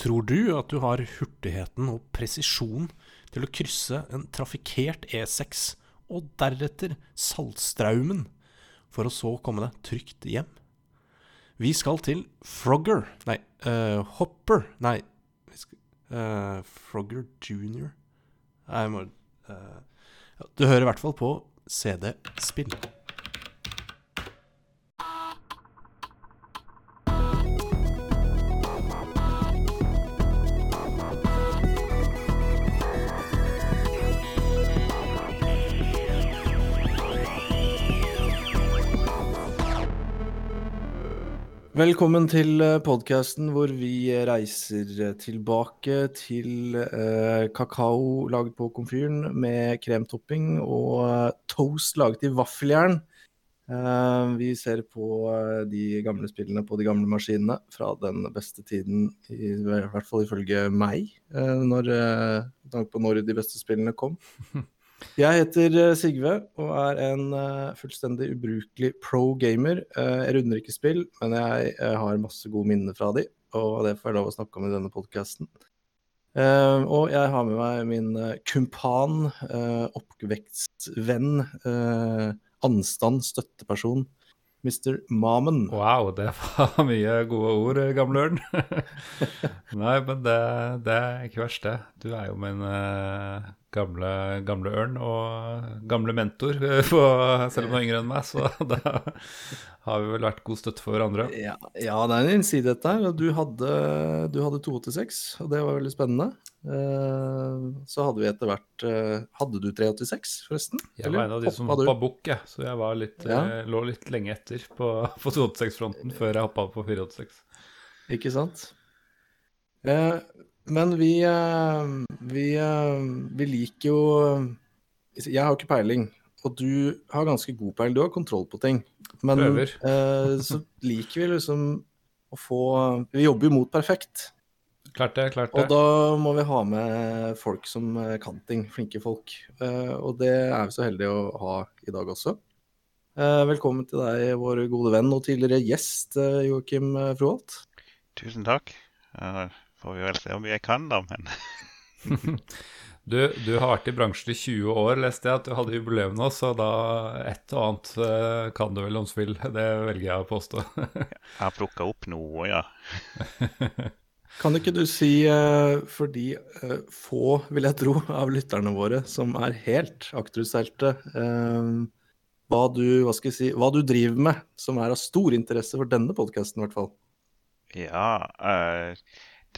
Tror du at du har hurtigheten og presisjon til å krysse en trafikkert E6 og deretter Saltstraumen, for å så komme deg trygt hjem? Vi skal til Frogger Nei, uh, Hopper Nei, eh, Frogger Junior Nei, må uh, Du hører i hvert fall på CD-spill. Velkommen til podkasten hvor vi reiser tilbake til eh, kakao laget på komfyren med kremtopping og eh, toast laget i vaffeljern. Eh, vi ser på eh, de gamle spillene på de gamle maskinene fra den beste tiden, i, i hvert fall ifølge meg, eh, når, eh, tanke på når de beste spillene kom. Jeg heter eh, Sigve og er en eh, fullstendig ubrukelig pro gamer. Eh, jeg runder ikke spill, men jeg, har masse gode minner fra de, og det får jeg lov å snakke om i denne podkasten. og jeg har med meg min kumpan, oppvekstvenn, anstand, støtteperson, Mr. Mamen. Wow, det var mye gode ord, gamle ørn. Nei, men det, det, er ikke verst, det. Du er jo min gamle, gamle ørn og gamle mentor, for, selv om du er yngre enn meg. Så da har vi vel vært god støtte for hverandre. Ja, ja det er en innsidighet der. Du hadde, du hadde 286, og det var veldig spennende. Uh, så hadde vi etter hvert uh, Hadde du 386, forresten? Jeg var en av de som hoppa bukk, jeg. Så jeg var litt, ja. uh, lå litt lenge etter på, på 286-fronten før jeg hoppa på 486. Ikke sant. Men vi, vi, vi liker jo Jeg har ikke peiling, og du har ganske god peiling. Du har kontroll på ting. Men så liker vi liksom å få Vi jobber jo mot perfekt. Klart det, klart det. Og da må vi ha med folk som kan ting, flinke folk. Og det er vi så heldige å ha i dag også. Velkommen til deg, vår gode venn og tidligere gjest, Joakim Froholt. Tusen takk. Får vi vel se om jeg kan, da, men du, du, har vært i bransjen i 20 år, leste jeg at du hadde jubileum nå, så da et og annet kan du vel om spill. Det velger jeg å påstå. jeg har plukka opp noe, ja. Kan ikke du si, uh, for de uh, få, vil jeg tro, av lytterne våre som er helt akterutseilte, uh, hva, du, hva, si, hva du driver med som er av stor interesse for denne podkasten, i hvert fall? Ja,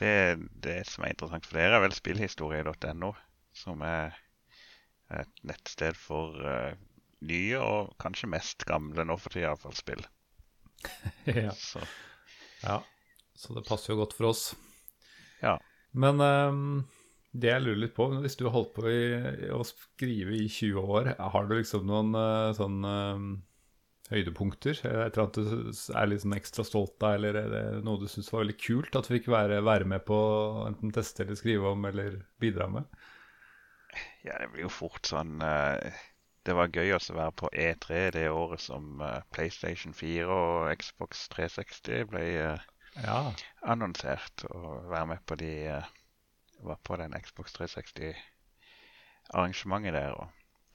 det, det, som er interessant for dere, er vel spillhistorie.no, som er et nettsted for nye og kanskje mest gamle nå for tida, iallfall, spill. ja. Så. ja. Så det passer jo godt for oss. Ja. Men um, det jeg lurer litt på, hvis du har holdt på i, å skrive i 20 år, har du liksom noen uh, sånn uh, høydepunkter? Et eller annet du er litt sånn ekstra stolt av, eller er det noe du syns var veldig kult at du fikk være, være med på enten teste eller skrive om eller bidra med? Ja, det blir jo fort sånn uh, Det var gøy også å være på E3 det året som PlayStation 4 og Xbox 360 ble ja. annonsert og være med på de uh, Var på den Xbox 360-arrangementet der, og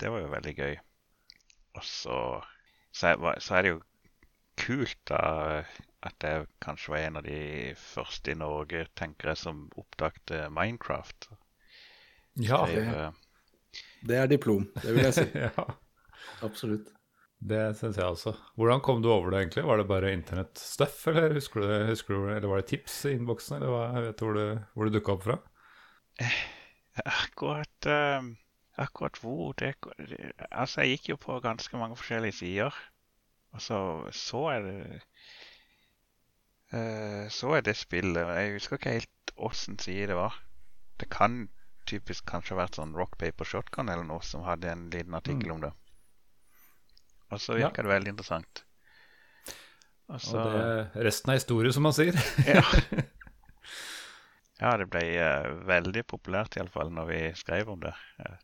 det var jo veldig gøy. Og så, så, så er det jo kult da at jeg kanskje var en av de første i Norge, tenker jeg, som oppdagte Minecraft. Ja, det, eh, det er diplom, det vil jeg si. ja. Absolutt. Det syns jeg også. Hvordan kom du over det, egentlig? Var det bare internettstuff, eller husker du, husker du, eller var det tips i innboksen, eller hva, jeg vet hvor det, hvor det dukka opp fra? Akkurat, uh, akkurat hvor det, Altså, jeg gikk jo på ganske mange forskjellige sider. Og så så jeg det uh, Så jeg det spillet. Jeg husker ikke helt åssen side det var. Det kan typisk kanskje ha vært sånn Rock Paper Shotgun eller noe som hadde en liten artikkel mm. om det. Og så virka ja. det veldig interessant. Og, så, og det, resten er historie, som man sier. ja. ja, det ble uh, veldig populært iallfall når vi skrev om det. Uh,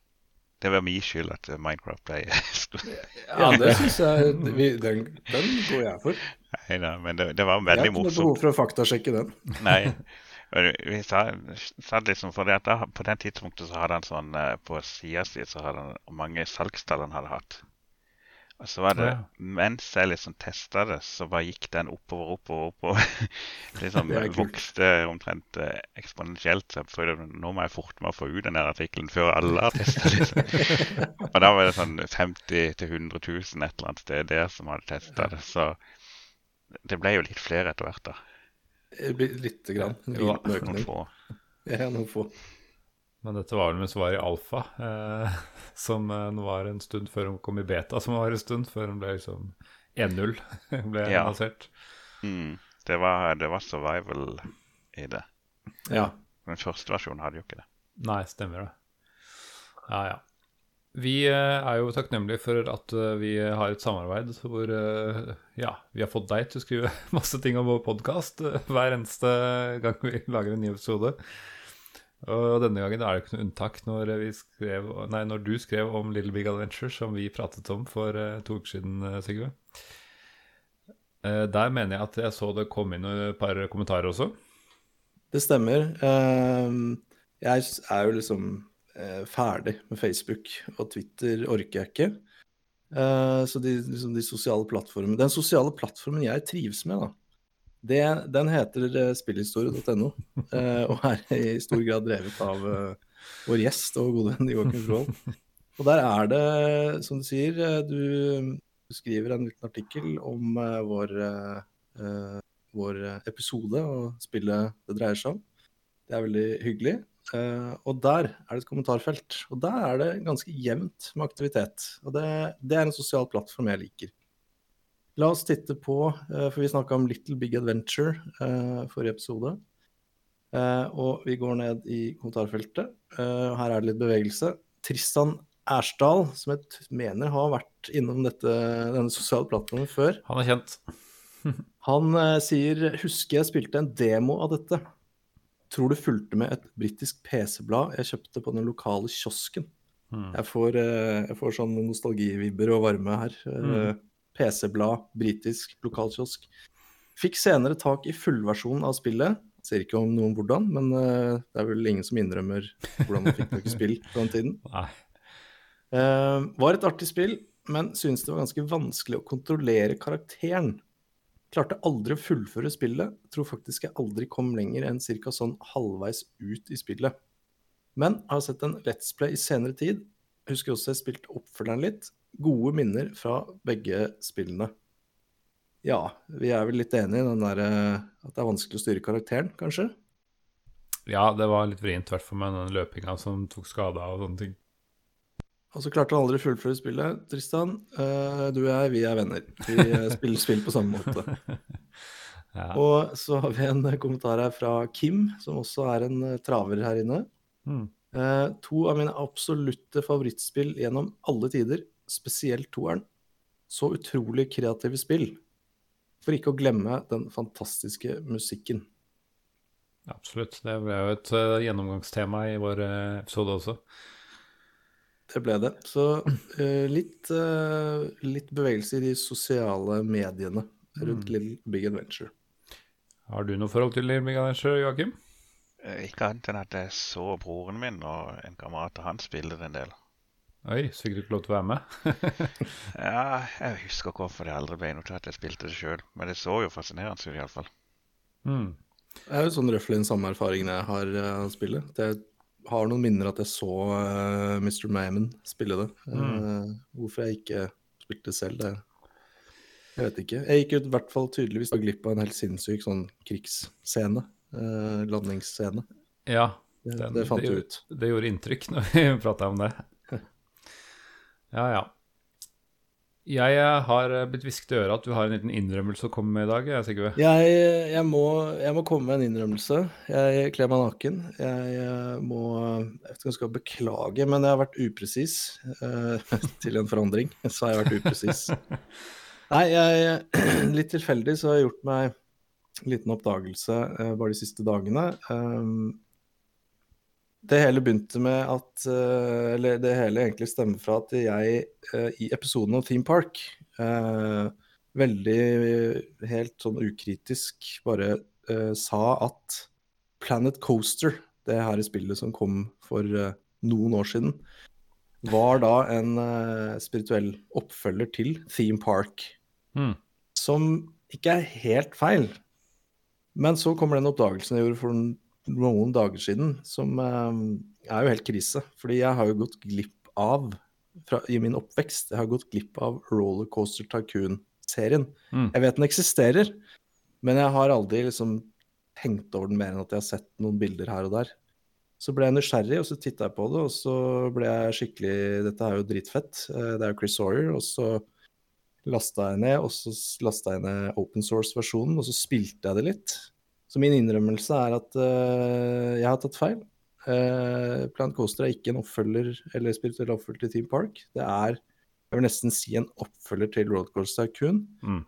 det var min skyld at Minecraft ble ja, det syns jeg vi, den, den, går jeg for. Nei da, men det, det, var veldig morsomt. Jeg har ikke noe behov for å faktasjekke den. Nei, Vi sa liksom, for det at da, På den tidspunktet så hadde han sånn eh, På sida si så hadde han mange salgstall han hadde hatt. Og så var det, Ja. mens jeg liksom testa det, så bare gikk den oppover, oppover, oppover. liksom vokste omtrent eh, eksponentielt. Så jeg prøvde, nå må jeg forte meg å få ut den artikkelen før alle har testa. Liksom. Og da var det sånn 50 000-100 000 et eller annet sted der som hadde testa det. Så det ble jo litt flere etter hvert, da. Det blir Lite grann. Ja, Noen få. Ja, noen få. Men dette var vel mens hun var i alfa, eh, som eh, var en stund før hun kom i beta, som var en stund før hun ble liksom 1-0 ble Ja. Mm. Det, var, det var survival i det. Ja. Den første versjonen hadde jo ikke det. Nei, stemmer det. Ja, ja. Vi eh, er jo takknemlige for at eh, vi har et samarbeid hvor ja, vi har fått deg til å skrive masse ting om vår podkast hver eneste gang vi lager en ny episode. Og denne gangen er det ikke noe unntak når, skrev, nei, når du skrev om Little Big Adventure, som vi pratet om for eh, to uker siden, eh, Sigve. Eh, der mener jeg at jeg så det kom inn et par kommentarer også. Det stemmer. Ehm, Jeg er jo liksom ferdig med Facebook, og Twitter orker jeg ikke. Så de, liksom de sosiale plattformene Den sosiale plattformen jeg trives med, da, det, den heter eh, spillhistorie.no, eh, og er i stor grad drevet av eh, vår gjest og gode venn Joakim Frohold. Og der er det, som du sier, du, skriver en liten artikkel om vår vår episode og spillet det dreier seg om. Det er veldig hyggelig. Eh, og der er det et kommentarfelt. Og der er det ganske jevnt med aktivitet. Og det, det er en sosial plattform jeg liker. La oss titte på, eh, for vi snakka om Little Big Adventure eh, forrige episode. Eh, og vi går ned i kommentarfeltet. Her er det litt bevegelse. Tristan Ersdal, som jeg mener har vært innom dette, denne sosiale plattformen før. Han er kjent. Han eh, sier husker jeg spilte en demo av dette. Tror det fulgte med et britisk PC-blad jeg kjøpte på den lokale kiosken. Mm. Jeg får, eh, jeg får sånn nostalgivibber og varme her. Eh, PC-blad, britisk, lokalkiosk. Fikk senere tak i fullversjonen av spillet. Ser ikke om noen hvordan, men eh, det er vel ingen som innrømmer hvordan man fikk tak i spill på den tiden. Eh, var et artig spill, men syntes det var ganske vanskelig å kontrollere karakteren. Klarte aldri å fullføre spillet. Tror faktisk jeg aldri kom lenger enn ca. sånn halvveis ut i spillet. Men har sett en Let's Play i senere tid. Husker også jeg spilte oppfølgeren litt. Gode minner fra begge spillene. Ja, vi er vel litt enige i den der, eh, at det er vanskelig å styre karakteren, kanskje? Ja, det var litt vrient, i hvert fall med den løpinga som tok skade av og sånne ting. Og så klarte han aldri å fullføre spillet. Tristan, eh, du og jeg, vi er venner. Vi eh, spiller spill på samme måte. Ja. Og så har vi en kommentar her fra Kim, som også er en traver her inne. Eh, to av mine absolutte favorittspill gjennom alle tider, spesielt toeren. Så utrolig kreative spill. For ikke å glemme den fantastiske musikken. Absolutt. Det ble jo et uh, gjennomgangstema i vår uh, episode også. Det ble det. Så uh, litt, litt bevegelse i de sosiale mediene rundt Little Big Adventure. Har du noe forhold til Little Big Adventure, Joakim? Eh, Ikke annet enn at jeg så broren min og en kamerat av han spille det en del. Oi, så fikk du ikke lov til å være med? Ja, jeg husker ikke hvorfor det aldri ble noe til at jeg spilte det sjøl, men det så jo fascinerende ut iallfall. Mm. Det er jo sånn røftlig den samme erfaringen jeg har av uh, spillet. Jeg har noen minner at jeg så uh, Mr. Mammon spille det. Eh, hvorfor jeg ikke spilte det selv, det jeg vet ikke. Jeg gikk ut i hvert fall tydeligvis glipp av en helt sinnssyk sånn krigsscene. eh, landingsscene. Ja, Det, Den- det fant det- ut. det gjorde inntrykk når vi prata om det. Ja, ja. Jeg eh, har eh, blitt hvisket i øret at du har en liten innrømmelse å komme med i dag, jeg, Sigve. Jeg, jeg, må, jeg må komme med en innrømmelse. Jeg kler meg naken. Jeg eh, må Jeg vet ikke om beklage, men jeg har vært upresis. eh, til en forandring, så har jeg vært upresis. Nei, jeg, litt tilfeldig så har jeg gjort meg en liten oppdagelse eh, bare de siste dagene. Um, det hele begynte med at eh, Eller det hele egentlig stemmer fra at jeg eh, i episoden av Theme Park eh, veldig helt sånn ukritisk bare sa at Planet Coaster, det her i spillet som kom for noen år siden, var da en spirituell oppfølger til Theme Park. Mm. Som ikke er helt feil. Men så kommer den oppdagelsen jeg gjorde for noen dager siden, som uh, er jo helt krise. Fordi jeg har jo gått glipp av, fra, i min oppvekst, jeg har gått glipp av Rollercoaster Tycoon-serien. Mm. Jeg vet den eksisterer, men jeg har aldri liksom tenkt over den mer enn at jeg har sett noen bilder her og der. Så ble jeg nysgjerrig, og så titta jeg på det, og så ble jeg skikkelig Dette er jo dritfett. Eh, det er jo Chris Sawyer, og så lasta jeg ned, og så lasta jeg ned open source-versjonen, og så spilte jeg det litt. Så min innrømmelse er at uh, jeg har tatt feil. Uh, Plant Coaster er ikke en oppfølger eller spirituell oppfølger til Team Park. Det er jeg vil nesten si en oppfølger til Roadcoaster Tycoon. Mm.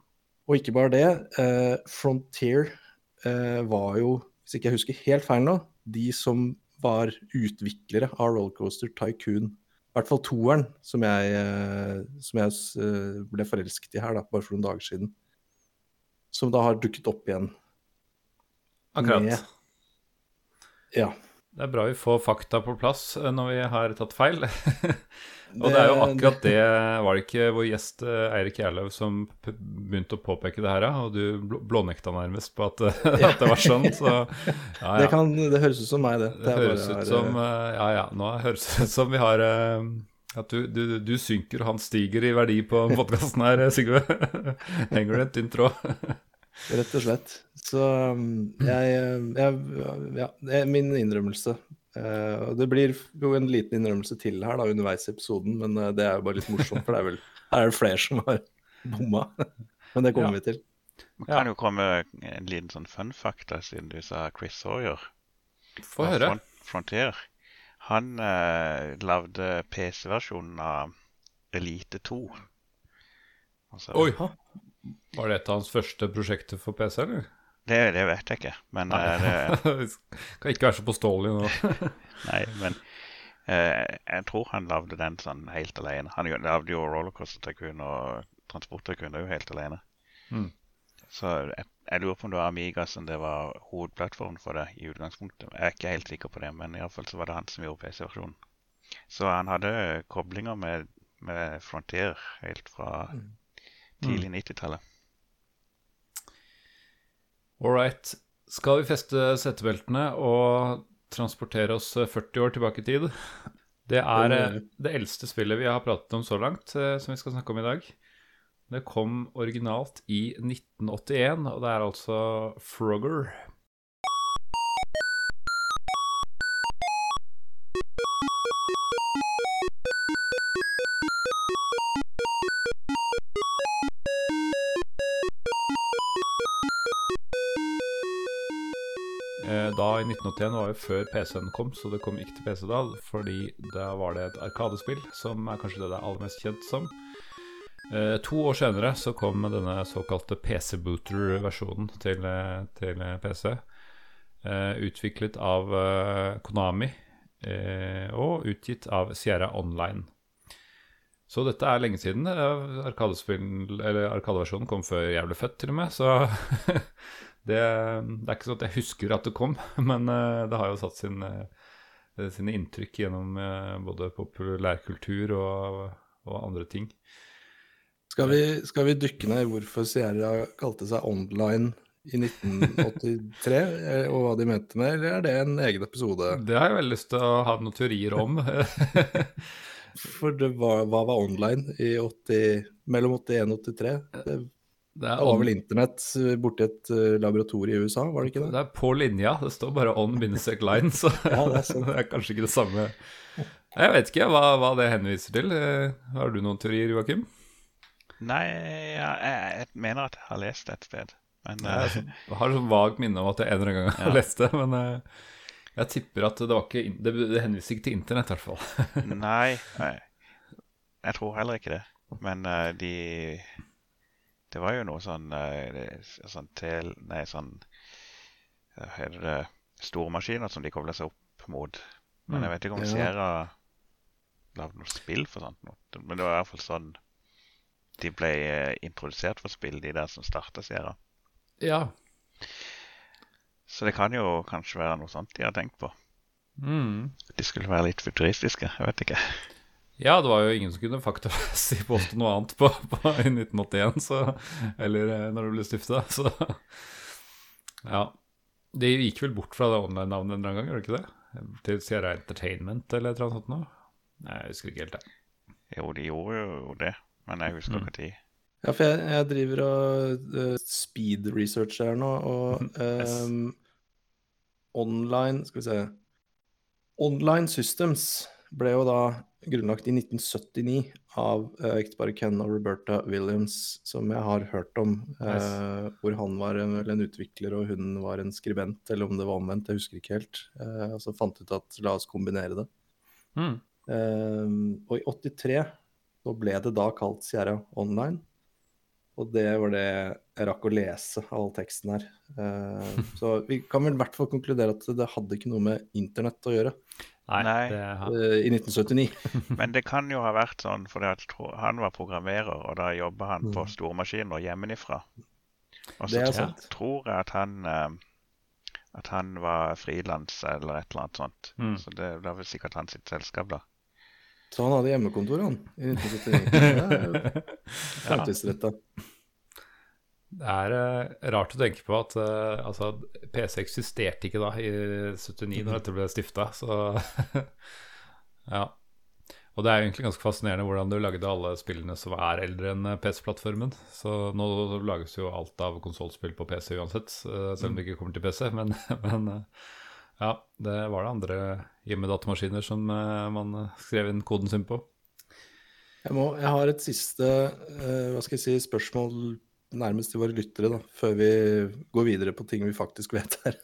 Og ikke bare det. Uh, Frontier var jo, hvis ikke jeg husker helt feil nå, de som var utviklere av Rollercoaster Tycoon. I hvert fall toeren, som jeg, som jeg ble forelsket i her da, bare for noen dager siden. Som da har dukket opp igjen. Akkurat. Med, ja. Det er bra vi får fakta på plass når vi har tatt feil. og det er jo akkurat det Var det ikke vår gjest Eirik Gjerløv som begynte å påpeke det her, og du blånekta nærmest på at, at det var sånn, så ja, ja. Det, kan, det høres ut som meg, det. Det, høres ut som Ja ja, nå høres det ut som vi har at du, du, du, synker, han stiger i verdi på podkasten her, Sigve. Henger du en tynn tråd? Rett og slett. Så jeg, jeg Ja, det er min innrømmelse. Og det blir jo en liten innrømmelse til her da, underveis i episoden, men uh, det er jo bare litt morsomt, for det er vel her er det flere som har bomma. men det kommer Ja. vi til. Man kan jo komme en liten sånn fun fact da, siden du sa Chris Sawyer. Få høre. Front, Frontier. Han eh, lagde PC-versjonen av Elite 2. Altså, Oi! Var det et av hans første prosjekter for PC, eller? Det, det vet jeg ikke, men eh, det, Kan ikke være så påståelig nå. Nei, men eh, jeg tror han lagde den sånn helt alene. Han lagde jo Rollercoaster Tycoon og Transport Tycoon jo helt alene. Mm. Så jeg, jeg lurer på om det var Amiga som det var hovedplattformen for det i utgangspunktet. Jeg er ikke helt sikker på det, men iallfall så var det han som gjorde PC-versjonen. Så han hadde koblinger med, med Frontier helt fra tidlig 90-tallet. All right. Skal vi feste settebeltene og transportere oss 40 år tilbake i tid? Det er eh, det eldste spillet vi har pratet om så langt, eh, som vi skal snakke om i dag. Det kom originalt i 1981, og det er altså Frogger. Da i 1981 var jo før PC-en kom, så det kom ikke til PC da, fordi da var det et arkadespill, som er kanskje det det er aller mest kjent som. Eh, to år senere så kom denne såkalte PC-booter-versjonen til, til PC. Eh, utviklet av eh, Konami eh, og utgitt av Sierra Online. Så dette er lenge siden. Eh, Arkadeversjonen kom før jeg ble født, til og med. Så det, det er ikke sånn at jeg husker at det kom, men eh, det har jo satt sin, eh, sine inntrykk gjennom eh, både populærkultur og, og andre ting. Skal vi, skal vi dykke ned i hvorfor Sierra kalte seg Online i 1983, eh, og hva de mente med, eller er det en egen episode? Det har jeg veldig lyst til å ha noen teorier om. For det var, hva var online i 80, mellom 81 og 83? Det, Det det er, var vel internett eh, borti et laboratorie laboratorium i USA, var det ikke det? det er på linja. Det står bare on-line, så Ja, det er det er kanskje ikke det samme. Jeg vet ikke hva, hva det henviser til. Eh, Har du noen teorier, Joakim? Nei, jeg, jeg, mener at jeg har lest det et sted. Men Jeg eh, har sånn vagt minne om at jeg en eller annen gang har Ja. lest det, men eh, jeg tipper at det var ikke Det, det henviser ikke til internett, i hvert fall. nei, nei, jeg tror heller ikke det. Men eh, de Det var jo noe sånn eh, sånn tel... Nei, sånn heter det Store maskiner som de kobler seg opp mot. Men jeg vet ikke om Ja. Sierra lagde noe spill for sånt. Noe. Men det var i hvert fall sånn de ble eh, introdusert for spill, de der som starta Sierra. Ja. Så det kan jo kanskje være noe sånt de har tenkt på. Mm. De skulle være litt futuristiske. Jeg vet ikke. Ja, det var jo ingen som kunne faktamessig påstå noe annet på, på, i 1981, så, eller eh, når det ble stifta, så Ja. De gikk vel bort fra det online-navnet en eller annen gang, gjorde de ikke det? Til Sierra Entertainment eller et eller annet sånt noe? Nei, jeg husker ikke helt det. Jo, de gjorde jo det, men jeg husker Mm. ikke tid. Ja, for jeg, jeg driver og uh, speed-researcher her nå, og Yes. ehm, online Skal vi se Online Systems ble jo da grunnlagt i 1979 av uh, ekteparet Ken og Roberta Williams, som jeg har hørt om. eh, hvor han var en, en utvikler og hun var en skribent, eller om det var omvendt, jeg husker ikke helt. Uh, og så fant ut at la oss kombinere det. Mm. Uh, og i 83 så ble det da kalt Sierra Online. Og det var det jeg rakk å lese av all teksten her. Uh, så vi kan vel i hvert fall konkludere at det hadde ikke noe med internett å gjøre Nei, Nei. det har eh, i 1979. Men det kan jo ha vært sånn for han var programmerer, og da jobba han på Mm. stormaskiner hjemmefra. Og Det så tror jeg at han eh, at han var frilans eller et eller annet sånt. Mm. Så det, det er vel sikkert hans selskap, da. Så han hadde hjemmekontor, han, i 1979. Det er jo Fremtidsretta. Det er uh, rart å tenke på at uh, altså, PC eksisterte ikke da i 79 når dette ble stifta, så ja. Og det er egentlig ganske fascinerende hvordan du lagde alle spillene som er eldre enn eh, PC-plattformen. Så nå lages jo alt av konsollspill på PC uansett, uh, selv om det ikke kommer til PC. Men, men ja, det var det andre hjemmedatamaskiner som man skrev inn koden sin på. Jeg, må, jeg har et siste hva skal jeg si, spørsmål nærmest til våre lyttere, da, før vi går videre på ting vi faktisk vet her.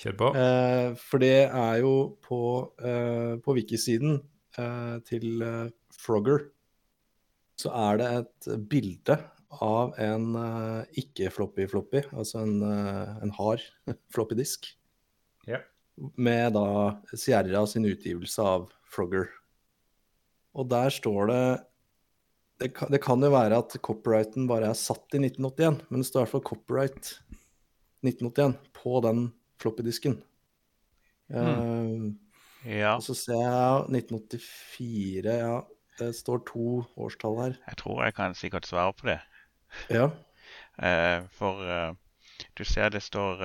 Kjør på. Eh, for det er jo på, eh, på wikisiden eh, til eh, Frogger så er det et bilde av en eh, ikke-floppy-floppy, altså en, eh, en hard floppy disk, yeah. med da Sierra sin utgivelse av Frogger. Og der står det det kan, det kan jo være at copyrighten bare er satt i 1981, men det står i hvert fall copyright 1981 på den floppy-disken. Eh, Ja, og så ser jeg 1984, ja. Det står to årstall her. jeg tror jeg kan sikkert svare på det. Ja. Uh, for uh, du ser det står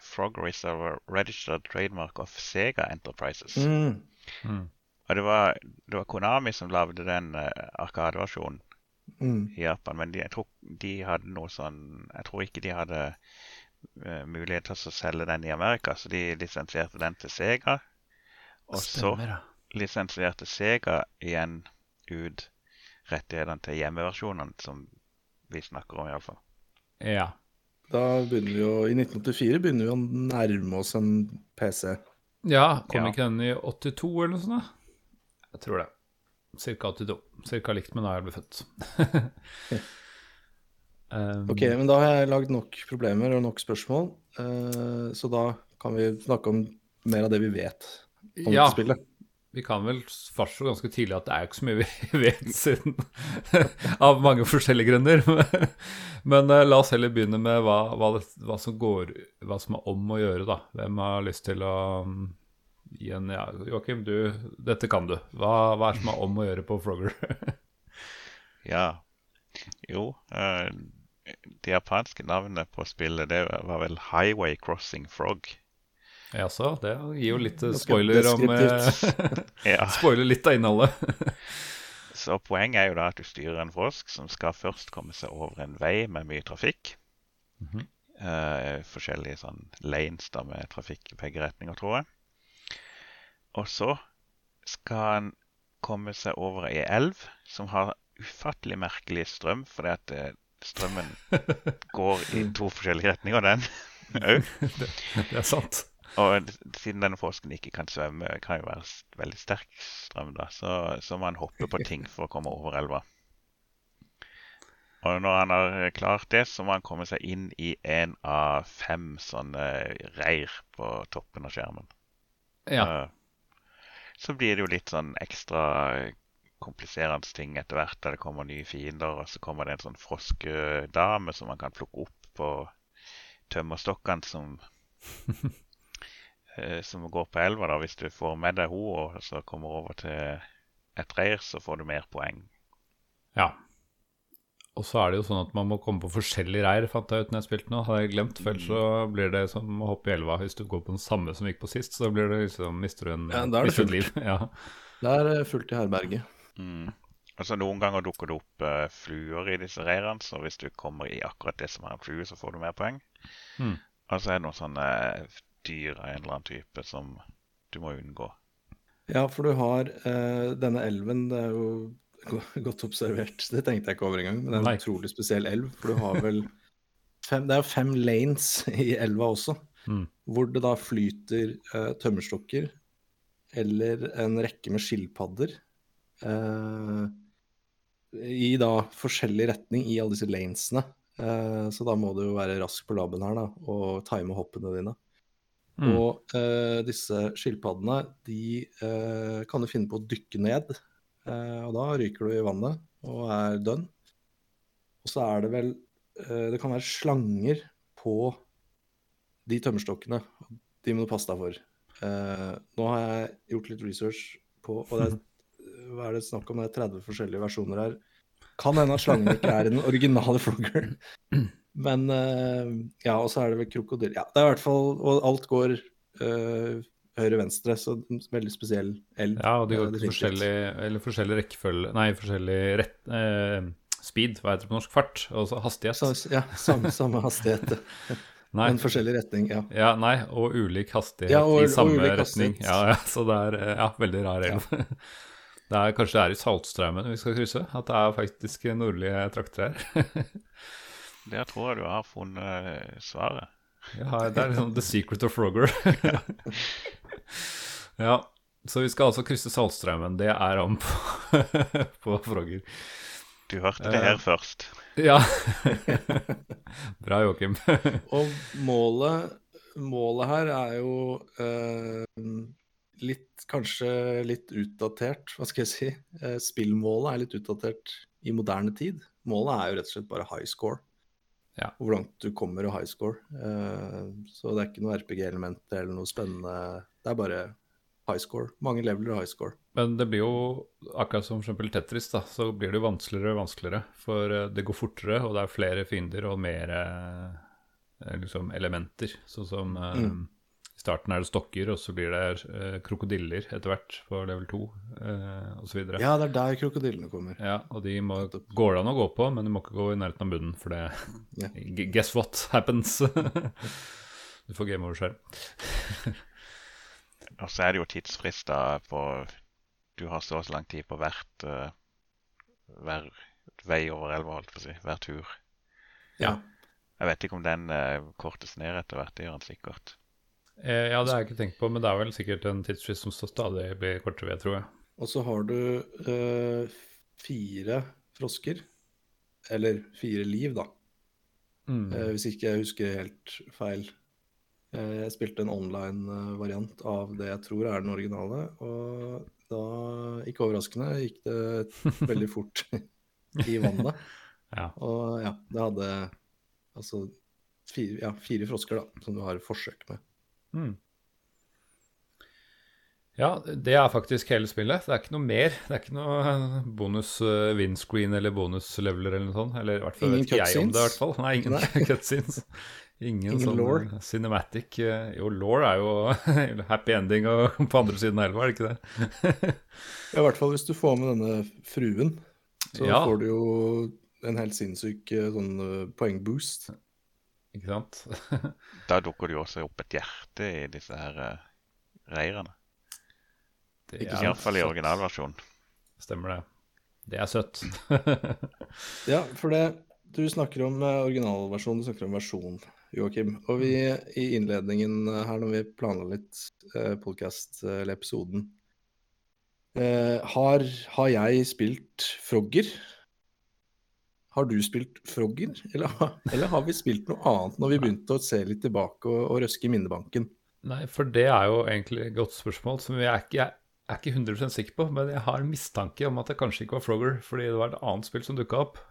Frogger is a registered trademark of Sega Enterprises. Mm. Mm. Og det var, det var Konami som lagde den uh, Arkadeversjonen Mm. i Japan. Men de, jeg tror de hadde noe sånn Jeg tror ikke de hadde uh, mulighet til å selge den i Amerika, så de lisensierte den til Sega. Og så Stemmer, så lisensierte Sega igjen ut rettighetene til hjemmeversjonene, som vi snakker om iallfall. Ja. Da begynner vi jo I 1984 begynner vi å nærme oss en PC. Ja, kom Ja. ikke den i 82 eller noe sånt? da? Jeg tror det. Cirka 82. Cirka likt med da jeg ble født. um, Ok, men da har jeg lagd nok problemer og nok spørsmål, uh, så da kan vi snakke om mer av det vi vet om Ja, spillet. vi kan vel fastslå ganske tidlig at det er jo ikke så mye vi vet siden Av mange forskjellige grunner. Men eh, la oss heller begynne med hva, hva, det, hva som går Hva som er om å gjøre, da. Hvem har lyst til å um, gi en ja, Joakim, du, dette kan du. Hva, hva er det som er om å gjøre på Frogger? Ja. Jo, uh, det japanske navnet på spillet det var vel Highway Crossing Frog. Jaså, det gir jo litt eh, spoiler om eh. Spoiler litt av innholdet. Så poenget er jo da at du styrer en frosk som skal først komme seg over en vei med mye trafikk. Mm -hmm. uh, forskjellige sånn lanes da med trafikk i begge retninger, tror jeg. Og så skal han komme seg over ei elv som har ufattelig merkelig strøm, fordi at eh, strømmen går i to forskjellige retninger, den òg. Det er sant. Og siden denne forskeren ikke kan svømme, kan jo være veldig sterk strøm, da, så, så må han hoppe på ting for å komme over elva. Og når han har klart det, så må han komme seg inn i en av fem sånne reir på toppen av skjermen. Ja. Så blir det jo litt sånn ekstra kompliserende ting etter hvert, der det kommer nye fiender, og så kommer det en sånn froskedame som man kan plukke opp på tømmerstokkene som eh, som går på elva. da, Hvis du får med deg henne og så kommer over til et reir, så får du mer poeng. Ja. Og så er det jo sånn at man må komme på forskjellige reir, fant jeg ut når jeg spilte nå. Hadde jeg glemt, for ellers så blir det som å hoppe i elva hvis du går på den samme som gikk på sist. Så blir det liksom, mister du en Ja, da er det fullt. liv. Ja. Det er eh, fullt i herberget. Mm. Altså Noen ganger dukker det opp uh, fluer i disse reirene, så hvis du kommer i akkurat det som er en flue, så får du mer poeng. Mm. Og så er det noen sånne dyr av en eller annen type som du må unngå. Ja, for du har uh, denne elven, det er jo godt observert. Det tenkte jeg ikke over engang, men det er Nei. en utrolig spesiell elv. For du har vel fem, Det er jo fem lanes i elva også, Mm. hvor det da flyter uh, tømmerstokker eller en rekke med skilpadder uh, i da forskjellig retning i alle disse lanesene. Uh, så da må du jo være rask på labben her da, og time hoppene dine. Mm. Og disse skilpaddene de kan du finne på å dykke ned, og da ryker du i vannet og er dønn. Og så er det vel eh, Det kan være slanger på de tømmerstokkene. De må du passe deg for. Eh, nå har jeg gjort litt research på Og det er, hva er det snakk om? Det er 30 forskjellige versjoner her. Kan hende at slangen ikke er den originale Frogger. Men eh, Ja, og så er det vel krokodille Ja, det er i hvert fall Og alt går eh, høyre-venstre, så veldig spesiell elv. Ja, og de eh, går til forskjellig, eller forskjellig rekkefølge Nei, forskjellig rett, eh, speed, hva heter det på norsk? Fart, og så hastighet. Så, ja, samme, samme hastighet, Nei, men forskjellig retning. Ja. ja, nei, og ulik hastighet Ja, og- i og samme ulik retning. Ja, ja, så det er eh, ja, veldig rar elv. Det er kanskje det er i Saltstraumen vi skal krysse? At det er faktisk nordlige trakter her? Der tror jeg du har funnet eh, svaret. Ja, det er liksom the secret of Frogger. ja, så vi skal altså krysse Saltstraumen. Det er om på, på Frogger. Du hørte det Eh. her først. Ja. Bra, Joakim. Og målet, målet her er jo eh, litt Kanskje litt utdatert, hva skal jeg si. Eh, spillmålet er litt utdatert i moderne tid. Målet er jo rett og slett bare high score. Ja. Hvor langt du kommer og high score. Eh, så det er ikke noe RPG-element eller noe spennende. Det er bare high score. Mange leveler og high score. Men det blir jo, akkurat som eksempel Tetris, da, så blir det jo vanskeligere og vanskeligere. For eh, det går fortere, og det er flere fiender og mer eh, liksom elementer. Sånn som Mm. I starten er det stokker, og så blir det eh, krokodiller etter hvert på level 2, eh, osv. Ja. Ja, det er der krokodillene kommer. ja, og de må, går det an å gå på, men de må ikke gå i nærheten av bunnen, for det yeah. Guess what happens? du får game over selv. Og så er det jo tidsfrister på Du har så og så lang tid på hvert uh, hver vei over elva, holdt på å si. Hver tur. Ja. Jeg vet ikke om den uh, kortes ned etter hvert. Det gjør den sikkert. Eh, ja, det har jeg ikke tenkt på, men det er vel sikkert en tidsfrist som stadig blir kortere, ved, tror jeg. Og så har du eh, fire frosker. Eller fire liv, da. Mm. Eh, hvis ikke jeg husker helt feil. Eh, jeg spilte en online-variant av det jeg tror er den originale. Og da, ikke overraskende, gikk det veldig fort i vannet. Ja. Og ja, det hadde altså fire, ja, fire frosker, da, som du har forsøk med. Mm. Ja, det er faktisk hele spillet. Det er ikke noe mer. Det er ikke noe bonus uh, windscreen eller bonus leveler eller noe sånt. Eller i hvert fall vet ikke jeg om det, i hvert fall. Nei, ingen cutscenes. Ingen, Ingen sånn lore? cinematic eh, Jo, law er jo happy ending og på andre siden av elva, er det ikke det? Ja, I hvert fall hvis du får med denne fruen, så Ja. får du jo en helt sinnssyk eh, sånn eh, poengboost. Ikke sant? Da dukker det jo også opp et hjerte i disse her uh, reirene. Det er I hvert fall i originalversjonen. Stemmer det. Det er søtt. Ja, for det du snakker om originalversjonen, originalversjon, du snakker om versjon, Joakim. Og vi i innledningen eh, her, når vi planla litt eh, podkast eller episoden eh, har, har jeg spilt Frogger? Har du spilt Frogger, eller, eller har vi spilt noe annet når vi begynte å se litt tilbake og, og røske i minnebanken? Nei, for det er jo egentlig et godt spørsmål som jeg er ikke, jeg er ikke 100% sikker på, men jeg har en mistanke om at det kanskje ikke var Frogger, fordi det var et annet spill som dukka opp.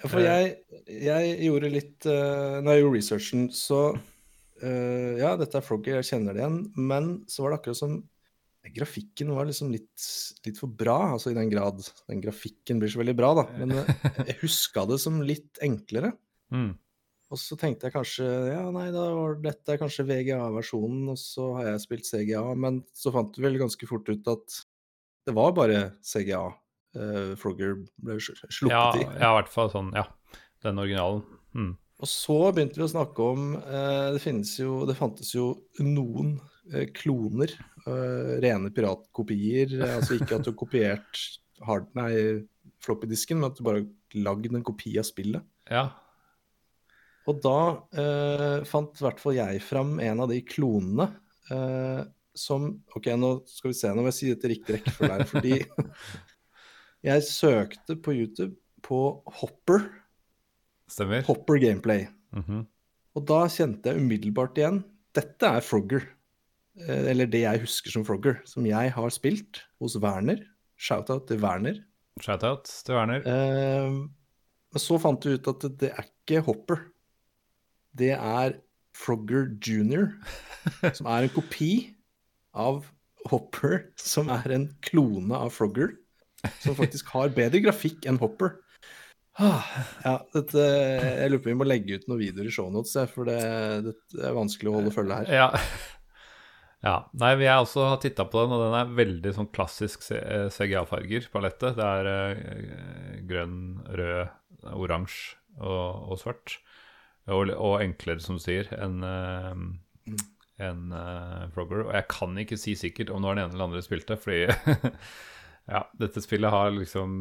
Ja, For jeg, jeg gjorde litt uh, Når jeg gjorde researchen, så uh, Ja, dette er Frogger, jeg kjenner det igjen. Men så var det akkurat som Grafikken var liksom litt, litt for bra, altså i den grad den grafikken blir så veldig bra, da. Men eh, jeg huska det som litt enklere. Mm. Og så tenkte jeg kanskje ja, nei, da var dette er kanskje VGA-versjonen, og så har jeg spilt CGA. Men så fant du vel ganske fort ut at det var bare CGA Uh, Frogger ble sluppet Ja, i. ja, i hvert fall sånn, ja. Den originalen. Mm. Og så begynte vi å snakke om uh, det, finnes jo, det fantes jo noen eh, kloner. eh, rene piratkopier. eh, altså ikke at du har kopiert hard, nei, floppydisken, men at du bare har lagd en kopi av spillet. Ja. Og da eh, fant i hvert fall jeg fram en av de klonene eh, som Ok, nå skal vi se, nå må jeg si dette i riktig rekkefølge her, fordi jeg søkte på YouTube på Hopper, Stemmer. Hopper Gameplay. Mhm. Og da kjente jeg umiddelbart igjen Dette er Frogger. Eh, Eller det jeg husker som Frogger, som jeg har spilt hos Werner. Shout-out til Werner. Shout-out til Werner. Uh, Men så fant du ut at det- er ikke Hopper. Det er Frogger Junior, som er en kopi av Hopper, som er en klone av Frogger. Som faktisk har bedre grafikk enn Hopper. Ah, Ja, dette, jeg lurer på om vi må legge ut noen videoer i shownotes, for det, det er vanskelig å holde følge her. Ja. Ja. Nei, vi har også titta på den, og den er veldig sånn klassisk CGA-farger, palettet. Det er eh, grønn, rød, oransje og, og svart. Og, og enklere, som du sier, enn eh, en, eh, Frogger. Og jeg kan ikke si sikkert om det var den ene eller andre spilte, fordi ja, dette spillet har liksom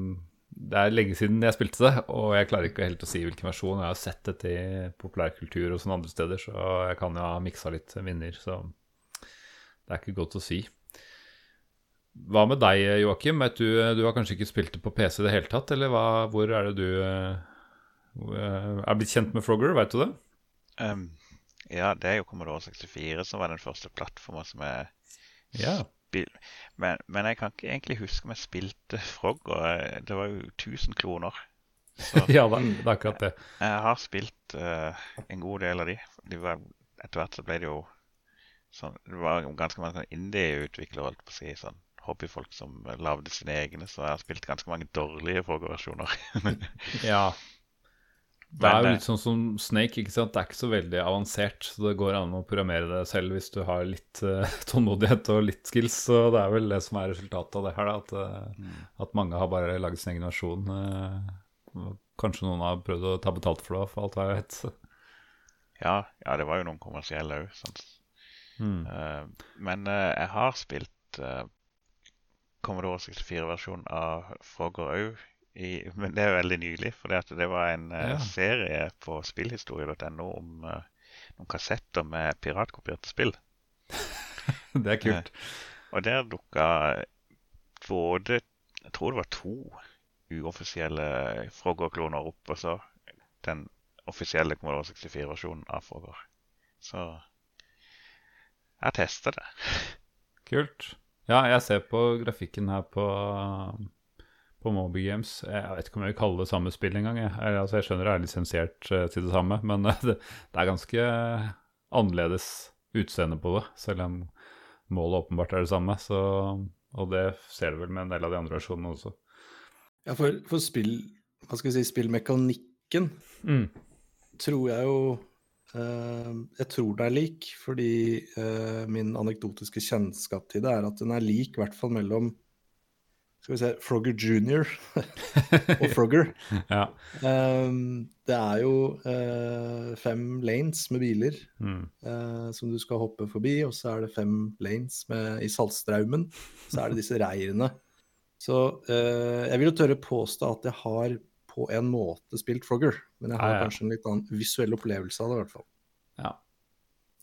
Det er lenge siden jeg spilte det, og jeg klarer ikke helt å si hvilken versjon. Jeg har sett dette i populærkultur og sånne andre steder, så jeg kan jo ha miksa litt minner, så det er ikke godt å si. Hva med deg, Joakim? Du, du har kanskje ikke spilt det på PC i det hele tatt, eller hva, hvor er det du eh, eh, er blitt kjent med Frogger, vet du det? Um, ja, det er jo Commodore 64 som var den første plattformen som jeg Ja. Men, men jeg kan ikke egentlig huske om jeg spilte Frogger. Eh, Det var jo 1000 kloner. Så ja, det det er akkurat det. jeg har spilt uh, en god del av de. de var, etter hvert så ble det jo sånn Det var ganske mange sånn indie-utviklere, holdt på å si. sånn Hobbyfolk som lagde sine egne, så jeg har spilt ganske mange dårlige Frogger-versjoner. Ja. Det er jo eh, litt sånn som Snake, ikke sant. Det er ikke så veldig avansert, så det går an å programmere det selv hvis du har litt uh, tålmodighet og litt skills. Så det er vel det som er resultatet av det her, da. At, eh, at mange har bare laget sin egen versjon. Uh, kanskje noen har prøvd å ta betalt for det, for alt hva jeg vet. ja, ja, det var jo noen kommersielle òg. Sånn. Mm. Eh, men uh, jeg har spilt uh, Commodore 64-versjonen av Frogger òg. Men det er veldig nylig, for det, det var en Ja. serie på spillhistorie.no om noen kassetter med piratkopierte spill. Det er kult. Og der dukka både Jeg tror det var to uoffisielle Frogger-kloner opp, og så den offisielle Commodore 64-versjonen av Frogger. Så jeg tester det. Kult. Ja, jeg ser på grafikken her på, på Moby Games. Jeg vet ikke om jeg vil kalle det samme spill engang. Jeg, altså, jeg skjønner det er lisensiert eh, til det samme, men det, det er ganske annerledes utseende på det, selv om målet åpenbart er det samme. Så, og det ser du vel med en del av de andre versjonene også. Ja, for, for spill, hva skal vi si, spillmekanikken Mm. tror jeg jo Jeg tror det er lik, fordi eh, min anekdotiske kjennskap til det er at den er lik, i hvert fall mellom skal vi se, Frogger junior og Frogger. Ja. Eh, det er jo eh, fem lanes med biler Mm. eh, som du skal hoppe forbi, og så er det fem lanes med, i Saltstraumen. Så er det disse reirene. Så eh, jeg vil jo tørre påstå at jeg har på en måte spilt Frogger, men jeg har Ja, ja. kanskje en litt annen visuell opplevelse av det, i hvert fall. Ja.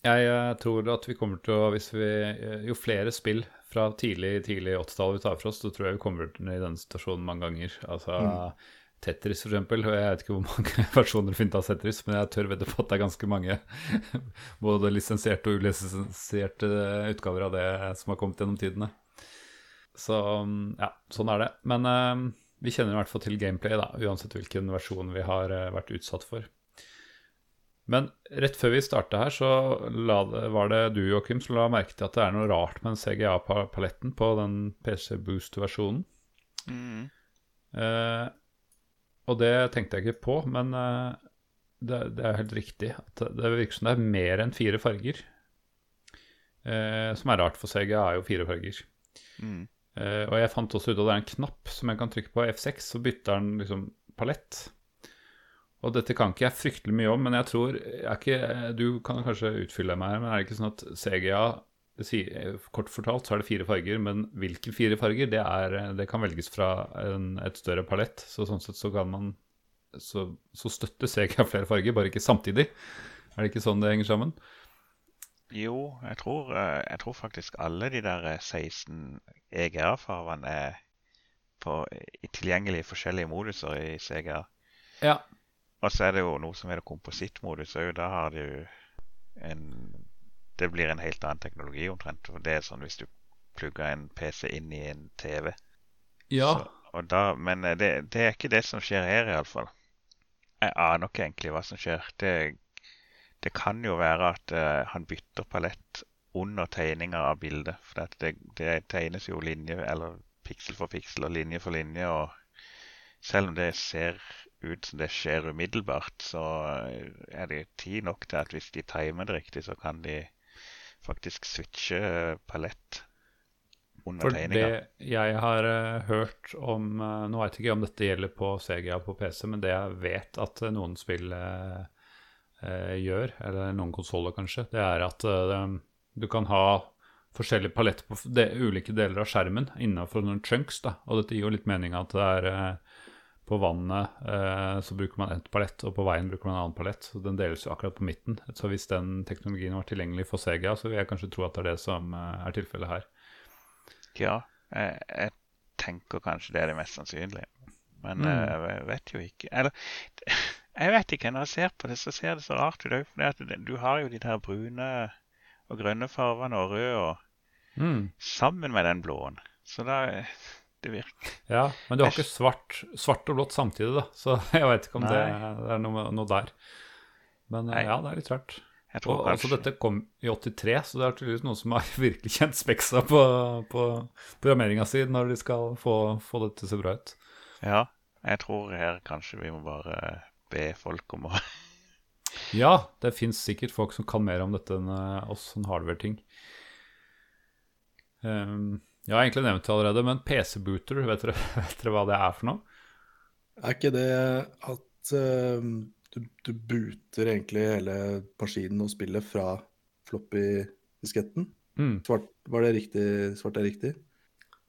Jeg eh, tror at vi kommer til å hvis vi, eh, Jo flere spill fra tidlig tidlig 80-tall vi tar for oss, så tror jeg vi kommer til i denne situasjonen mange ganger. Altså Tetris, for eksempel. Jeg vet ikke hvor mange versjoner det finnes av Tetris, men jeg tør vedde på at det er ganske mange både lisensierte og ulisensierte utgaver av det som har kommet gjennom tidene. Så mm, ja, sånn er det. Men eh, vi kjenner i hvert fall til gameplay, da, uansett hvilken versjon vi har eh, vært utsatt for. Men rett før vi starta her, så la var det du, Joakim, som la merke til at det er noe rart med den CGA-paletten på den PC Boost-versjonen. Mm. Eh, og det tenkte jeg ikke på, men eh, det, det er helt riktig. at Det, det virker som det er mer enn fire farger. Eh, som er rart, for CGA er jo fire farger. Mm. Eh, og jeg fant også ut at det er en knapp som jeg kan trykke på F6, så bytter den liksom palett. Og dette kan ikke jeg fryktelig mye om, men jeg tror er ikke, Du kan kanskje utfylle meg her, men er det ikke sånn at CGA det Kort fortalt så er det fire farger, men hvilke fire farger, det, er, det kan velges fra en, et større palett. Så sånn sett så kan man Så, så støtter CGA flere farger, bare ikke samtidig. Er det ikke sånn det henger sammen? Jo, jeg tror, eh, jeg tror faktisk alle de der eh, 16 EGA-farvene er på, i forskjellige moduser i CGA. Ja. Og så er det jo noe som heter komposittmodus òg. Da har du en Det blir en helt annen teknologi omtrent. For det er sånn hvis du plugger en PC inn i en TV. Ja. Så, og da, men eh, det, det er ikke det som skjer her, iallfall. Jeg aner ikke egentlig hva som skjer. Det, det kan jo være at uh, han bytter palett under tegninga av bildet. For det, det, tegnes jo linje, eller piksel for piksel og linje for linje. Og selv om det ser ut som det skjer umiddelbart, så eh, er det tid nok til at hvis de timer det riktig, så kan de faktisk switche palett under tegninga. det jeg har eh, hørt om Nå vet jeg ikke om dette gjelder på CGA på PC, men det jeg vet at noen spill gjør, eller noen konsoller kanskje, det er at eh, du kan ha forskjellig palett på de, ulike deler av skjermen innenfor noen chunks. da, Og dette gir jo litt mening at det er eh, på vannet eh, så bruker man ett palett, og på veien bruker man en annen palett. Så den deles jo akkurat på midten. Så hvis den teknologien var tilgjengelig for Sega, så vil jeg kanskje tro at det er det som eh, er tilfellet her. Ja, jeg, jeg tenker kanskje det er det mest sannsynlige. Men Mm. eh, jeg vet jo ikke Eller jeg vet ikke. Når jeg ser på det, så ser det så rart ut òg. Du har jo de der brune og grønne fargene og røde og Mm. sammen med den blåen. Så da Det virker Ja, men du har ikke svart, svart og blått samtidig, da. Så jeg vet ikke om det, det er noe, noe der. Men eh, Nei. ja, det er litt rart. Jeg tror Og altså, dette kom i 83, så det er tydeligvis noen som har virkelig kjent speksa på, på programmeringa si når de skal få, få det til å se bra ut. Ja, jeg tror her kanskje vi må bare be folk om å Ja, det fins sikkert folk som kan mer om dette enn eh, oss som hardware-ting. Um, jeg har egentlig nevnt det allerede, men PC-booter, vet, vet dere hva det er for noe? Er ikke det at uh, du, du booter egentlig hele maskinen og spillet fra floppy-disketten? Mm. Svart, var det riktig? Svart er riktig?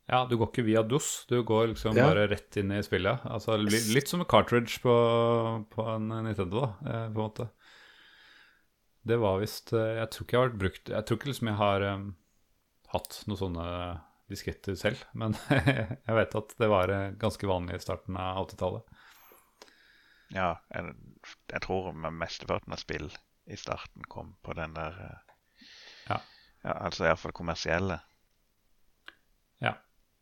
Ja, du går ikke via DOS, du går liksom Ja. bare rett inn i spillet. Altså Litt som en cartridge på, på en Nintendo, da, eh, på en måte. Det var visst eh, Jeg tror ikke jeg har vært brukt Jeg tror ikke liksom jeg har um, hatt noen sånne disketter selv, men jeg vet at det var ganske vanlig i starten av 80-tallet. Ja, jeg, jeg tror mesteparten av spill i starten kom på den der Ja. ja altså iallfall kommersielle.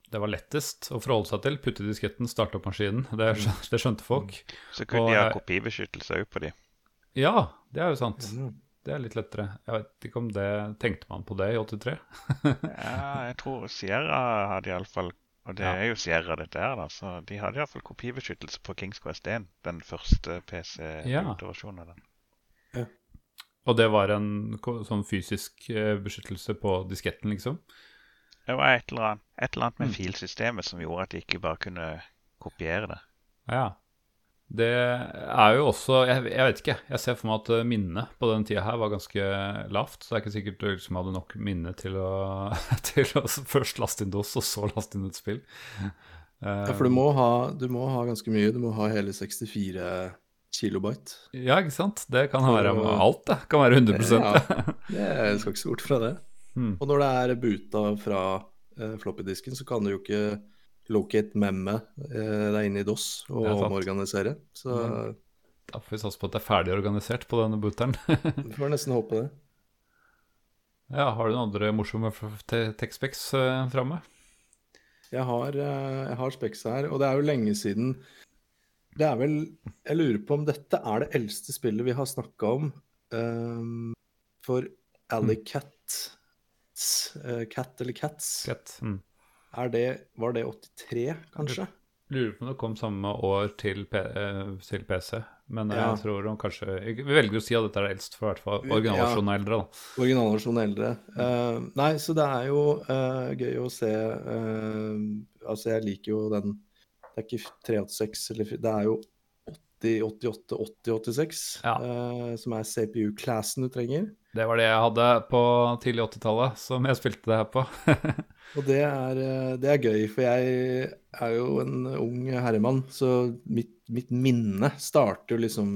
Ja. Det var lettest å forholde seg til. Putte disketten, starte opp maskinen. Det, det skjønte folk. Så kunne Og, de ha eh, kopibeskyttelse òg på de. Ja, det er jo sant. Mm. Det er litt lettere. Jeg vet ikke om det Tenkte man på det i 83? Ja, jeg tror Sierra hadde iallfall Og det Ja. er jo Sierra dette her, da. Så de hadde iallfall kopibeskyttelse på Kings Quest 1. Den første Ja. PC-versjonen av den. Og det var en sånn fysisk eh, beskyttelse på disketten, liksom? Det var et eller annet, et eller annet med Mm. filsystemet som gjorde at de ikke bare kunne kopiere det. Ja. Det er jo også Jeg, jeg vet ikke. Jeg ser for meg at eh, minnet på den tida her var ganske lavt. Så det er ikke sikkert du liksom hadde nok minne til å, til å først laste inn DOS, og så laste inn et spill. Ja, for du må, ha, du må ha ganske mye. Du må ha hele 64 kilobyte. Ja, ikke sant? Det kan være alt, det. Kan være 100 Ja, det skal ikke se bort fra det. Hmm. Og når det er boota fra eh, floppy-disken, så kan du jo ikke locate memme eh, deg inn i DOS og er omorganisere. Så Mm. Da får vi satse på at det er ferdig organisert på denne booteren. vi får nesten håpe det. ja, Har du noen andre morsomme tech-specs eh, framme? Jeg har, eh, jeg har Specs her, og det er jo lenge siden Det er vel Jeg lurer på om dette er det eldste spillet vi har snakka om. Um, for Alley Cat uh, Cat eller Cats Cat, Mm. det, Var det 83, kanskje? Lurer på om det kom samme år til, P eh, til PC. Men Ja. jeg tror de kanskje jeg, Vi velger å si at dette er det eldste, for i hvert fall originalversjonen er eldre. da. Originalversjonen er eldre. Uh, nei, så det er jo uh, gøy å se Altså, jeg liker jo den Det er ikke 386, eller Det er jo 80, 88, 80, 86 Ja. uh, som er CPU-classen du trenger. Det var det jeg hadde på tidlig 80-tallet, som jeg spilte det her på. Og det er, uh, det er gøy, for jeg er jo en ung herremann, så mitt, mitt minne starter jo liksom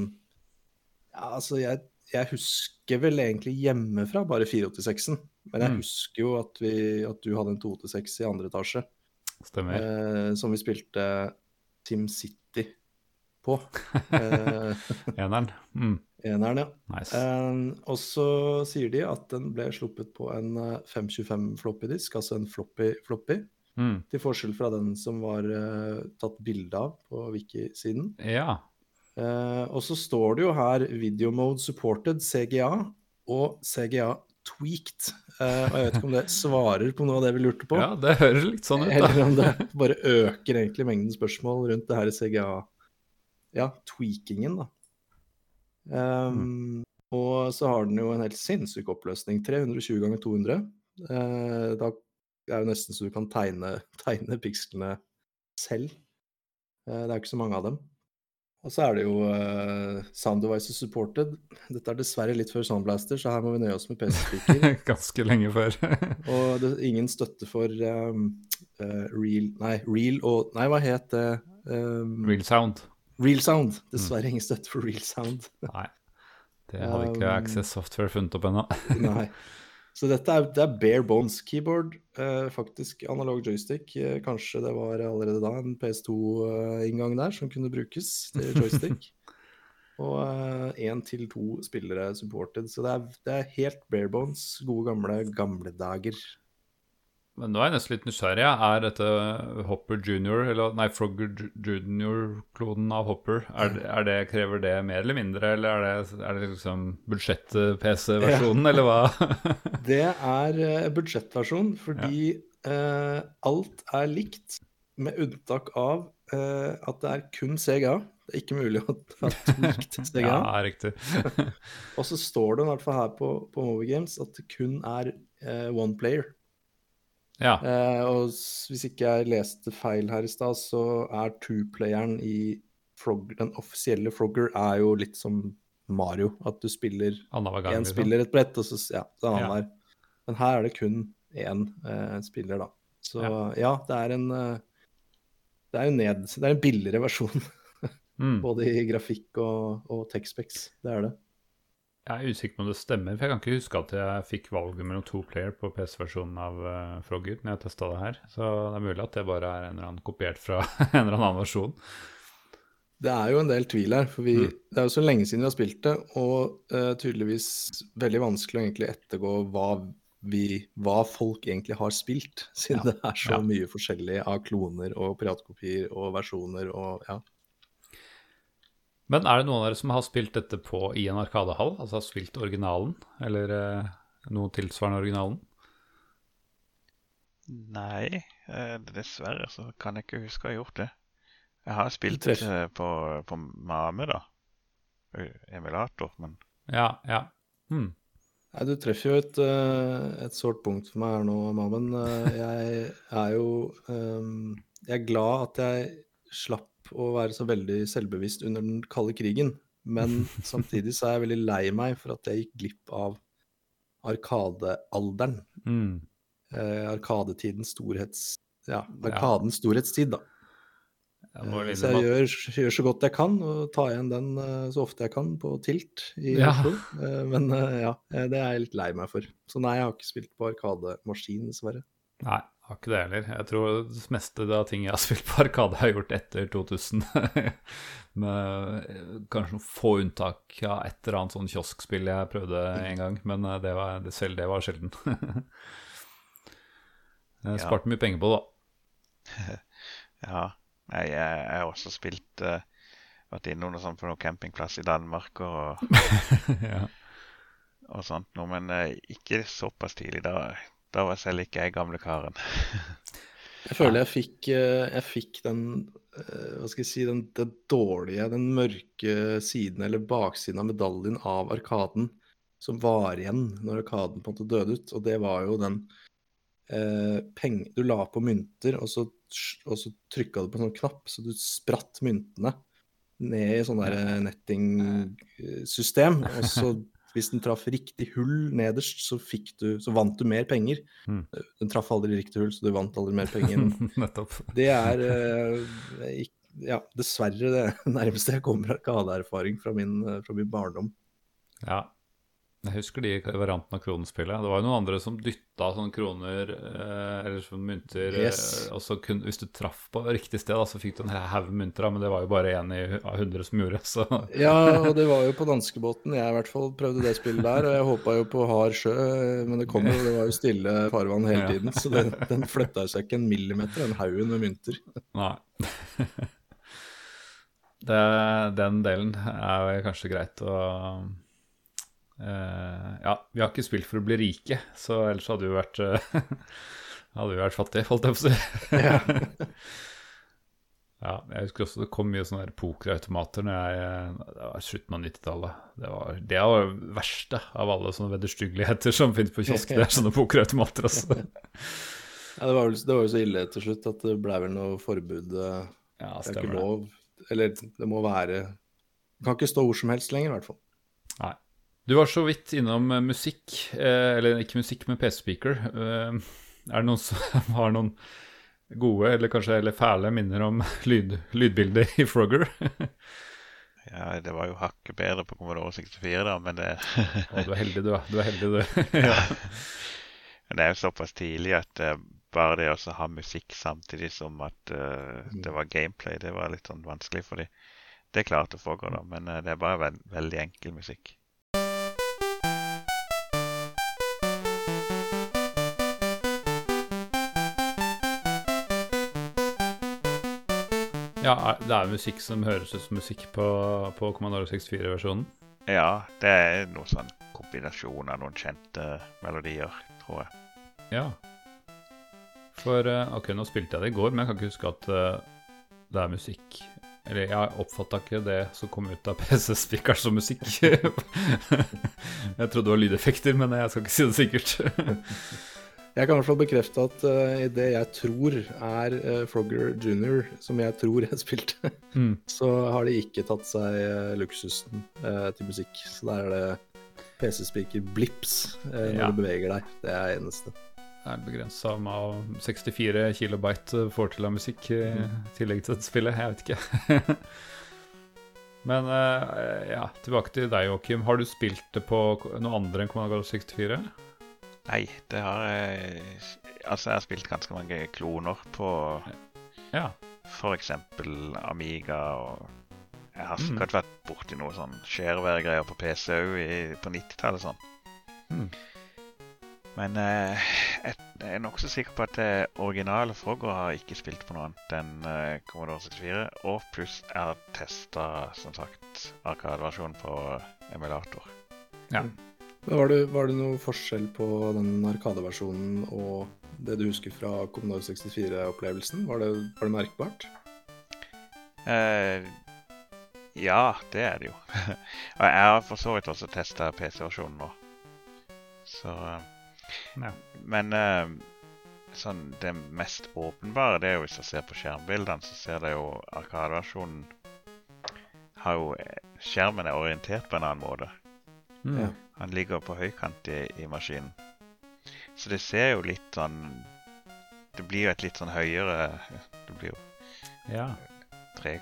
Ja, altså, jeg, jeg husker vel egentlig hjemmefra bare 486-en. Men jeg Mm. husker jo at, vi, at du hadde en 286 i andre etasje, Stemmer. eh, som vi spilte SimCity på. Eh, Eneren. Mm. Eneren, ja. Nice. Eh, og så sier de at den ble sluppet på en eh, 525 floppy-disk, altså en floppy-floppy. Mm. Til forskjell fra den som var uh, tatt bilde av på wiki-siden. Ja. Uh, og så står det jo her 'Video Mode Supported CGA' og CGA Tweaked. Uh, og jeg vet ikke om det svarer på noe av det vi lurte på. ja, det høres litt sånn ut, da. Eller om det bare øker egentlig mengden spørsmål rundt det her CGA Ja, tweakingen, da. Um, Og så har den jo en helt sinnssyk oppløsning. 320 ganger 200. Uh, da er det nesten så du kan tegne, tegne pikslene selv. Uh, det er ikke så mange av dem. Og så er det jo uh, Sound Devices Supported. Dette er dessverre litt før Soundblaster, så her må vi nøye oss med PC-speaker. Ganske lenge før. Og det ingen støtte for um, uh, real Nei, real og Nei, hva het det? Um, Real sound. Real sound. Dessverre ingen støtte for real sound. Nei. Det hadde ikke Um, Access Software funnet opp ennå. Nei. Så dette er, det er bare bones keyboard. eh, faktisk analog joystick. Eh, kanskje det var allerede da en PS2-inngang der som kunne brukes til joystick. Og én til to spillere supported. Så det er, det er helt bare bones. Gode, gamle, gamle dager. Men nå er jeg nesten litt nysgjerrig. Er dette Hopper junior, eller nei, Frogger junior-kloden av Hopper, er, er det, krever det mer eller mindre, eller er det, er det liksom budsjett-PC-versjonen, eller hva? Det er uh, budsjettversjon fordi eh, alt er likt, med unntak av eh, at det er kun CGA. Det er ikke mulig å ha likt CGA. ja, riktig. Og så står det i hvert fall her på, på Movie Games at det kun er eh, one player. Ja. Eh, og hvis ikke jeg leste feil her i stad, så er two-playeren i Frog, den offisielle Frogger er jo litt som Mario. At du spiller Annenhver én liksom. spiller et brett, og så ja, det er han Ja. Men her er det kun én eh, spiller, da. Så ja, det er en eh, Det er en ned... Det er en billigere versjon, Mm. både i grafikk og, og tech-specs. Det er det. Jeg er usikker på om det stemmer, for jeg kan ikke huske at jeg fikk valget mellom to player på PC-versjonen av uh, Frogger når jeg testa det her. Så det er mulig at det bare er en eller annen kopiert fra en eller annen versjon. Det er jo en del tvil her, for vi, Mm. det er jo så lenge siden vi har spilt det, og uh, tydeligvis veldig vanskelig å egentlig ettergå hva, vi, hva folk egentlig har spilt, siden Ja, det er så ja. mye forskjellig av kloner og piratkopier og versjoner og ja. Men er det noen av dere som har spilt dette på i en arkadehall? Altså har spilt originalen, eller eh, noe tilsvarende originalen? Nei, eh, dessverre så kan jeg ikke huske å ha gjort det. Jeg har spilt eh, på, på Mame, da. Eh, Emulator, men Ja, ja. Hmm. Nei, du treffer jo et, eh, et sårt punkt for meg her nå, Mamen. Eh, Jeg er jo um, Jeg er glad at jeg slapp å være så veldig selvbevisst under den kalde krigen. Men samtidig så er jeg veldig lei meg for at jeg gikk glipp av Arkadealderen. Mm. Eh, arkadetidens storhets... Ja, Arkadens storhetstid, da. Jeg Eh, Så jeg gjør, gjør så godt jeg kan, og tar igjen den eh, så ofte jeg kan på Tilt i Ja. Oslo. Eh, Men ja, det er jeg litt lei meg for. Så nei, jeg har ikke spilt på Arkademaskin, dessverre. Nei, har ikke det heller. Jeg tror det meste av ting jeg har spilt på Arkade, har jeg gjort etter 2000. Med kanskje noen få unntak av et eller annet sånn kioskspill jeg prøvde en gang, men eh, det var, det, selv det var sjelden. Jeg Ja. sparte mye penger på det, da. ja. Jeg har også spilt uh, vært innom noe sånt på noen campingplass i Danmark og, ja. og sånt noe. Men uh, ikke såpass tidlig. Da, da var selv ikke jeg gamle karen. Jeg føler jeg fikk, eh, jeg fikk den eh, hva skal jeg si, den, den dårlige, den mørke siden eller baksiden av medaljen av Arkaden som var igjen når Arkaden på en måte døde ut. Og det var jo den eh, peng, Du la på mynter, og så, og så trykka du på en sånn knapp, så du spratt myntene ned i sånn der eh, nettingsystem. Og så hvis den traff riktig hull nederst, så, du, så vant du mer penger. Mm. Den traff aldri riktig hull, så du vant aldri mer penger. Nettopp. Det er uh, ja, dessverre det nærmeste jeg kommer arkadeerfaring fra, min, eh, fra min barndom. Ja. Jeg husker de variantene av kronespillet. Det var jo noen andre som dytta sånne kroner eh, eller sånne mynter. eh, Yes. og så kun, hvis du traff på riktig sted, da, så fikk du en haug mynter, men det var jo bare én i- av hundre som gjorde så Ja, og det var jo på danskebåten jeg i hvert fall prøvde det spillet der. Og jeg håpa jo på hard sjø, men det kom jo, det var jo stille farvann hele tiden. Så den, den flytta seg ikke en millimeter, den haugen med mynter. Nei. det, den delen er jo kanskje greit å Ja, vi har ikke spilt for å bli rike, så ellers hadde vi vært eh, Hadde vi vært fattige, holdt jeg på å si. Ja. Ja, jeg husker også det kom mye sånne pokerautomater når jeg Det var slutten av 90-tallet. Det var det var verste av alle sånne vederstyggeligheter som finnes på kiosk. Det er sånne pokerautomater, altså. Ja, det, var vel, det var jo så ille til slutt at det ble vel noe forbud. eh, Ja, Det er ikke lov. Eller det må være Det kan ikke stå hvor som helst lenger, i hvert fall. Nei. Du var så vidt innom eh, musikk, eh, eller ikke musikk, men PC-speaker. Eh, er det noen som har noen gode, eller kanskje eller fæle minner om lyd, lydbildet i Frogger? Ja, det var jo hakket bedre på Commodore 64, da, men det, Å, du er heldig, du. Du er heldig, du. ja. men det er jo såpass tidlig at bare det å ha musikk samtidig som at det var gameplay, det var litt sånn vanskelig for dem. Det klarte Frogger, da, men det er bare veld, veldig enkel musikk. Ja, det er musikk som høres ut som musikk på, på Commodore 64-versjonen. Ja, det er noe sånn kombinasjon av noen kjente melodier, tror jeg. Ja. For eh, ok, nå spilte jeg det i går, men jeg kan ikke huske at eh, det er musikk. Eller jeg oppfatta ikke det som kom ut av PC-spikeren som musikk. jeg trodde det var lydeffekter, men jeg skal ikke si det sikkert. Jeg kan i hvert fall bekrefte at uh, i det jeg tror er uh, Frogger Junior, som jeg tror jeg spilte, Mm. så har de ikke tatt seg uh, luksusen til musikk. Så der er det PC-speaker blips når Ja. du beveger deg. Det er eneste. Det er begrensa med 64 kilobyte får til av musikk i tillegg til dette spillet. Jeg vet ikke. Men ja, tilbake til deg, Joakim. Har du spilt det på noe andre enn Commodore 64? Nei, det har jeg Altså, jeg har spilt ganske mange kloner på Ja. f.eks. Amiga og Jeg har Mm. sikkert vært borti noe sånn shareware-greier på PC òg på 90-tallet sånn. Mm. Men eh, jeg jeg er nokså sikker på at det originale Frogger har ikke spilt på noe annet enn eh, Commodore 64. Og pluss jeg har testa, som sagt, Arkadeversjonen på emulator. ja. Men var, det, var det noe forskjell på den Arkadeversjonen og det du husker fra Commodore 64-opplevelsen? Var, det- var det merkbart? Uh, ja, det er det jo. og jeg har for så vidt også testa PC-versjonen nå. Så eh, Ja. Men uh, sånn det mest åpenbare, det er jo hvis jeg ser på skjermbildene, så ser det jo Arkadeversjonen har jo eh, Skjermen er orientert på en annen måte. Mm. Han ligger på høykant i, i maskinen. Så det ser jo litt sånn Det blir jo et litt sånn høyere Det blir jo ja. tre,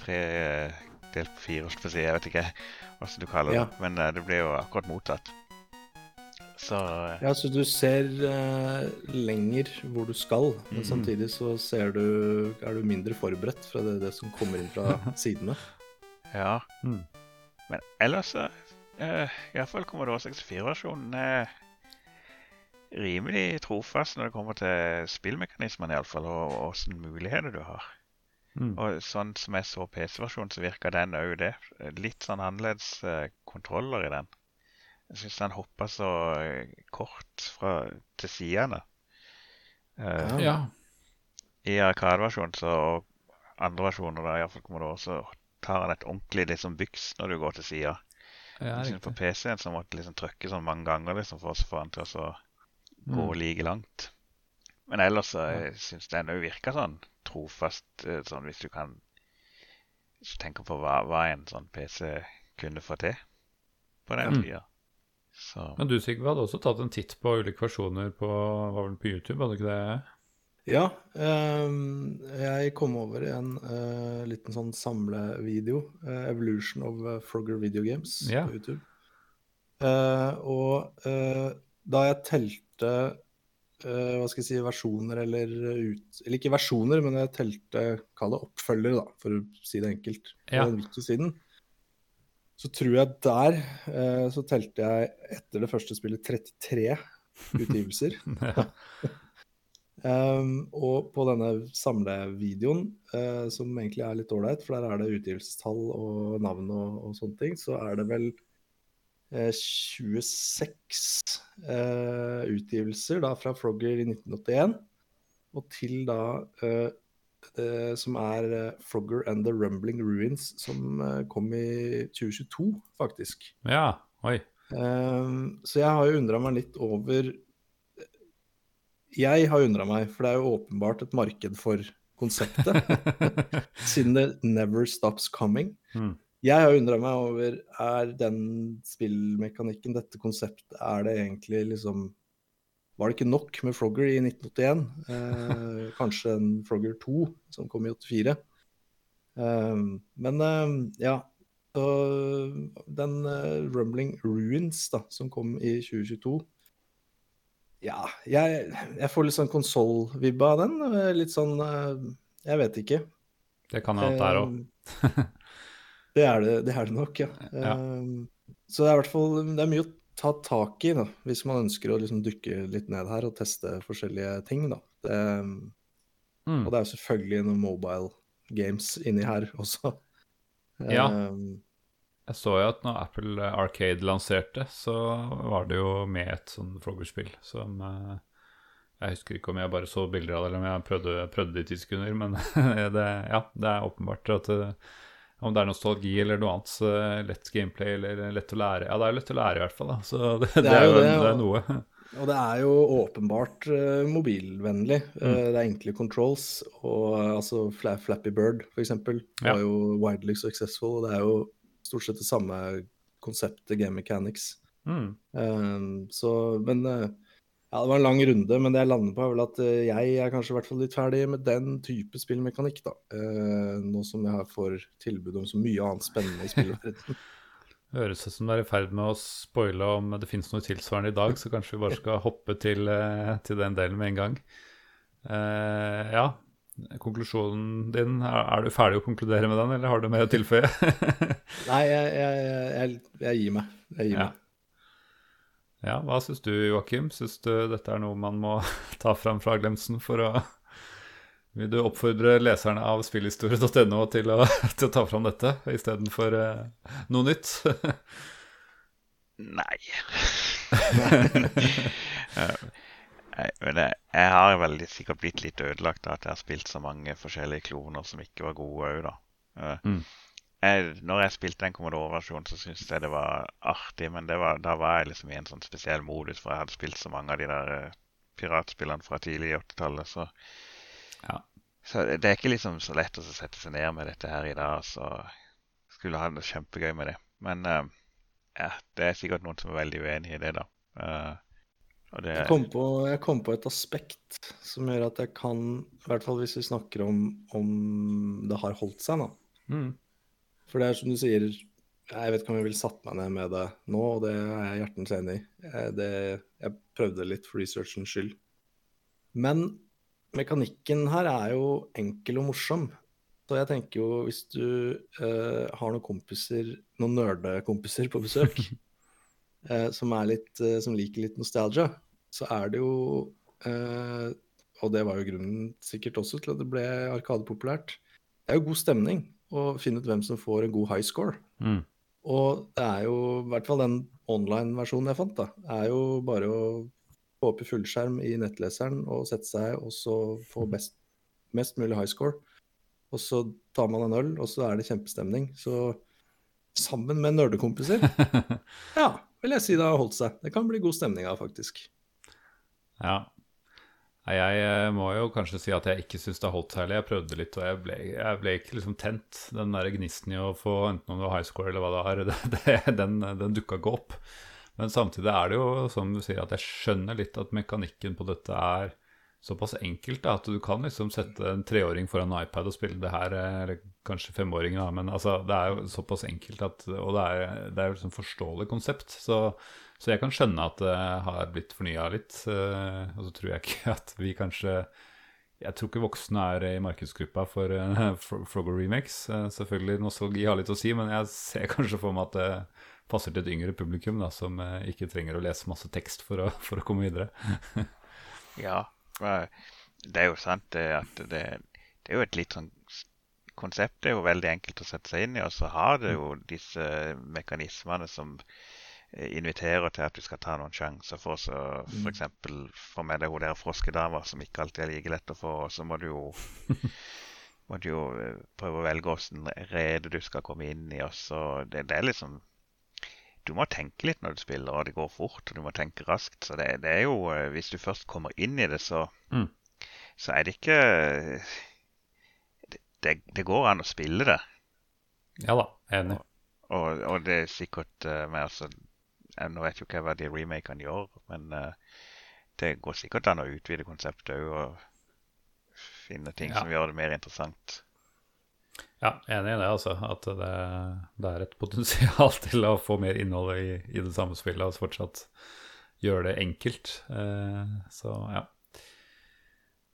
tre delt på fire, holdt på å si. Jeg vet ikke hva du kaller det. Ja. Men eh, det blir jo akkurat motsatt. Så eh, Ja, så du ser uh, lenger hvor du skal, men Mhm. samtidig så ser du, er du mindre forberedt fra det, det som kommer inn fra sidene. ja. Mm. Men ellers så uh, Iallfall Commodore 64-versjonen er rimelig trofast når det kommer til spillmekanismene, iallfall, og åssen muligheter du har. Mm. Og sånn som jeg så PC-versjonen, så virka den òg det. Litt sånn annerledes uh, kontroller i den. Jeg syns den hoppa så eh, kort fra, til sidene. Uh, Ja. Ja. I Arkade-versjonen og andre versjoner, da, iallfall Commodore, så tar han et ordentlig liksom byks når du går til sida. Ja synes på. PC-en så måtte liksom trykke sånn mange ganger liksom for å få den til å så gå Mm. like langt. Men ellers så jeg syns den òg virker sånn trofast, eh, sånn hvis du kan du tenker på hva, hva en sånn PC kunne få til på den Mm. tida. Så Men du Sigve hadde også tatt en titt på ulike versjoner på, var vel på YouTube, hadde du ikke det? Ja, ehm, jeg kom over en eh, liten sånn samlevideo. eh, 'Evolution of eh, Frogger Video Games' Ja. på YouTube. Eh, og eh, da jeg telte eh, hva skal jeg si, versjoner eller ut Eller ikke versjoner, men jeg telte kall det oppfølgere, da, for å si det enkelt, på Ja. den wiki-siden. Så tror jeg der eh, så telte jeg etter det første spillet 33 utgivelser. ja. Um, og på denne samlevideoen, uh, som egentlig er litt ålreit, for der er det utgivelsestall og navn og, og sånne ting, så er det vel uh, 26 uh, utgivelser da fra Frogger i 1981, og til da eh, det som er eh, Frogger and the Rumbling Ruins, som eh, kom i 2022, faktisk. ja. Oi. Um, så jeg har jo undra meg litt over Jeg har undra meg, for det er jo åpenbart et marked for konseptet. siden det never stops coming. Mm. Jeg har undra meg over er den spillmekanikken, dette konseptet, er det egentlig liksom Var det ikke nok med Frogger i 1981? Eh, kanskje en Frogger 2 som kom i 84. Um, men um, ja. Så den eh, Rumbling Ruins da, som kom i 2022 Ja, jeg, jeg får litt sånn konsoll-vibbe av den. eh, Litt sånn eh, Jeg vet ikke. Det kan hende det er òg. Eh, det, er det, det er det nok, ja. Ja. Så det er i hvert fall det er mye å ta tak i da, hvis man ønsker å liksom dukke litt ned her og teste forskjellige ting. da. Det, Mm. og det er jo selvfølgelig noen mobile games inni her også. Ja. Eh, Jeg så jo at når Apple Arcade lanserte, så var det jo med et sånn Frogger-spill som eh, Jeg husker ikke om jeg bare så bilder av det, eller om jeg prøvde, prøvde det i ti sekunder, men det, ja, det er åpenbart at det, om det er nostalgi eller noe annet, så lett gameplay eller lett å lære Ja, det er jo lett å lære i hvert fall, da. Så det, det, er jo det, det er noe. Og det er jo åpenbart uh, mobilvennlig. Mm. Uh, det er enkle controls. Og uh, altså Flappy Bird, for eksempel, Ja. var jo widely successful. Og det er jo stort sett det samme konseptet, game mechanics. Mm. Um, så, men uh, ja, det var en lang runde, men det jeg lander på, er vel at uh, jeg er kanskje i hvert fall litt ferdig med den type spillmekanikk, da. uh, nå som jeg har- får tilbud om så mye annet spennende i spillet. Høres ut som du er i ferd med å spoile om det finnes noe tilsvarende i dag, så kanskje vi bare skal hoppe til, eh, til den delen med en gang. Ja, konklusjonen din, er, er du ferdig å konkludere med den, eller har du mer å tilføye? Nei, jeg, jeg, jeg, jeg gir meg. Jeg gir Ja. meg. ja, hva syns du, Joakim? Syns du dette er noe man må ta fram fra glemsen for å Vil du oppfordre leserne av spillhistorie.no til, å- til å ta fram dette istedenfor uh, noe nytt? Nei. Men jeg, jeg har vel sikkert blitt litt ødelagt av at jeg har spilt så mange forskjellige kloner som ikke var gode òg, da. Eh, Mm. Jeg, når jeg spilte en Commodore-versjon, så syntes jeg det var artig, men det var, da var jeg liksom i en sånn spesiell modus, for jeg hadde spilt så mange av de der uh, piratspillene fra tidlig i 80-tallet, så Ja. Så det er ikke liksom så lett å sette seg ned med dette her i dag, så skulle ha det kjempegøy med det. Men uh, ja, det er sikkert noen som er veldig uenig i det, da. Og det, Jeg kom, på, jeg kom på et aspekt som gjør at jeg kan, i hvert fall hvis vi snakker om om det har holdt seg, da. Mm. For det er som du sier, jeg vet ikke om jeg ville satt meg ned med det nå, og det er jeg hjertens enig i. Jeg, jeg prøvde litt for researchens skyld. Men mekanikken her er jo enkel og morsom. Så jeg tenker jo hvis du uh, har noen kompiser, noen nerdekompiser på besøk, eh, som, er litt, eh, som liker litt nostalgia, så er det jo eh, Og det var jo grunnen sikkert også til at det ble Arkade populært. det er jo god stemning å finne ut hvem som får en god high score. Mm. Og det er jo, i hvert fall den online-versjonen jeg fant, da, er jo bare å få opp i fullskjerm i nettleseren og sette seg, og så få best, mest mulig high score. Og så tar man en øl, og så er det kjempestemning. Så sammen med nerdekompiser, ja, vil jeg si det har holdt seg. Det kan bli god stemning av, faktisk. Ja. Jeg eh, må jo kanskje si at jeg ikke syns det har holdt særlig. Jeg prøvde litt, og jeg ble, jeg ble ikke liksom tent. Den der gnisten i å få enten om det var high score eller hva det er, det, det, den, den dukka ikke opp. Men samtidig er det jo som du sier, at jeg skjønner litt at mekanikken på dette er såpass enkelt da, at du kan liksom sette en treåring foran en iPad og spille det her, eh, eller kanskje femåring, da, men altså, det er jo såpass enkelt at Og det er, det er jo liksom forståelig konsept. Så, så jeg kan skjønne at det har blitt fornya litt. eh, Og så tror jeg ikke at vi kanskje Jeg tror ikke voksne er i markedsgruppa for uh, Frogger remakes. Eh, selvfølgelig nostalgi har litt å si, men jeg ser kanskje for meg at det passer til et yngre publikum da, som eh, ikke trenger å lese masse tekst for å, for å komme videre. Ja, det er jo sant det at det, det er jo et litt sånn Konseptet er jo veldig enkelt å sette seg inn i, og så har det jo disse mekanismene som eh, inviterer til at du skal ta noen sjanser for å f.eks. få med deg hun der froskedama som ikke alltid er like lett å få, og så må du jo må du jo eh, prøve å velge åssen rede du skal komme inn i. og så det, det er liksom Du må tenke litt når du spiller, og det går fort, og du må tenke raskt. Så det, det er jo eh, Hvis du først kommer inn i det, så, Mm. så er det ikke det, det, går an å spille det. Ja da, enig. Og, og det er sikkert uh, med altså jeg, Nå vet jo ikke hva de remakene gjør, men uh, det går sikkert an å utvide konseptet òg og finne ting Ja. som gjør det mer interessant. Ja, enig i det, altså. At det, det er et potensial til å få mer innhold i, i det samme spillet og fortsatt gjøre det enkelt. Eh, så ja.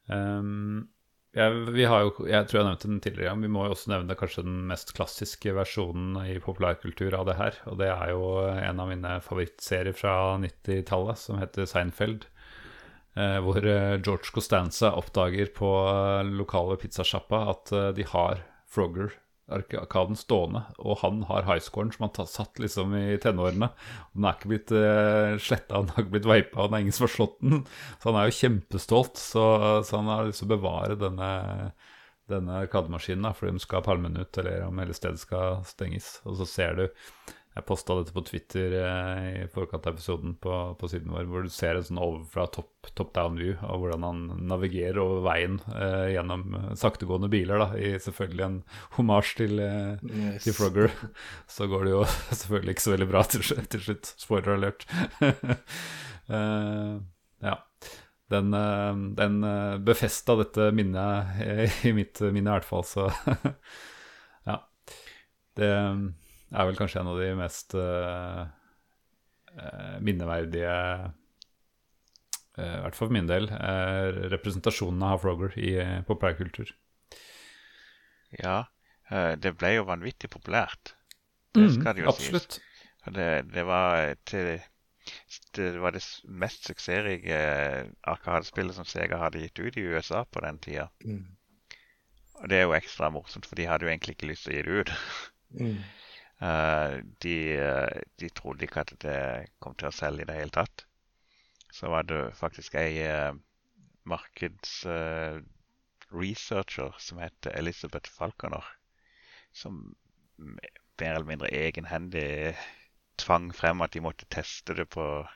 Um, har jo, jeg tror jeg nevnte den tidligere, men vi må jo også nevne kanskje den mest klassiske versjonen i populærkultur av det her. Og det er jo en av mine favorittserier fra 90-tallet, som heter Seinfeld. Eh, hvor eh, George Costanza oppdager på eh, lokale pizzasjappa at eh, de har Frogger-arkaden stående, og han har highscoren som han satt liksom i tenårene. Og Den er ikke blitt uh, sletta, den har ikke blitt veipa, og det er ingen som har slått den. Så han er jo kjempestolt, så, så han har lyst til å bevare denne, denne arkademaskinen, fordi de skal palme den ut, eller om hele stedet skal stenges. Og så ser du Jeg posta dette på Twitter eh, i forkant av episoden på, på siden vår, hvor du ser en sånn overfra top, top down view av hvordan han navigerer over veien eh, gjennom saktegående biler, da, i selvfølgelig en homasj til, eh, Yes. til Frogger. Så går det jo selvfølgelig ikke så veldig bra til, til slutt. Spoiler alert. uh, ja. Den, eh, den befesta dette minnet i mitt minne, i hvert fall, så ja. Det er vel kanskje en av de mest eh, eh, minneverdige uh, I hvert fall for min del, uh, representasjonene av Frogger i populærkultur. Ja, eh, det ble jo vanvittig populært. Det skal det jo sies. Mm, Absolutt. Og Det, det var til det var det mest suksessrike arkadespillet som Sega hadde gitt ut i USA på den tida. Mm. Og det er jo ekstra morsomt, for de hadde jo egentlig ikke lyst til å gi det ut. Mm. Eh, de, eh, de trodde ikke at det kom til å selge i det hele tatt. Så var det faktisk ei uh, markedsresearcher som het Elizabeth Falconer, som mer eller mindre egenhendig tvang frem at de måtte teste det på,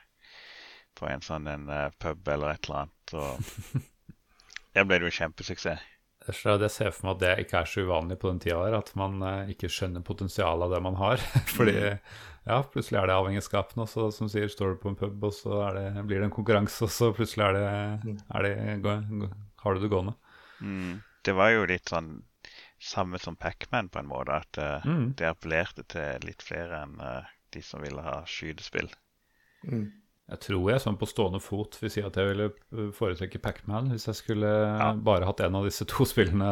på en sånn en eh, pub eller et eller annet. Og der ble det jo kjempesuksess. Så jeg ser for meg at det ikke er så uvanlig på den tida her, at man eh, ikke skjønner potensialet av det man har. Fordi ja, plutselig er det avhengighetsskapende, og så som sier, står du på en pub, og så er det, blir det en konkurranse, og så plutselig er det, er det, har du det gående. Mm. Det var jo litt sånn samme som Pac-Man på en måte, at uh, Mm. det appellerte til litt flere enn uh, de som ville ha skytespill. Mm. Jeg tror jeg sånn på stående fot vil si at jeg ville uh, foretrekke Pac-Man hvis jeg skulle Ja. bare hatt en av disse to spillene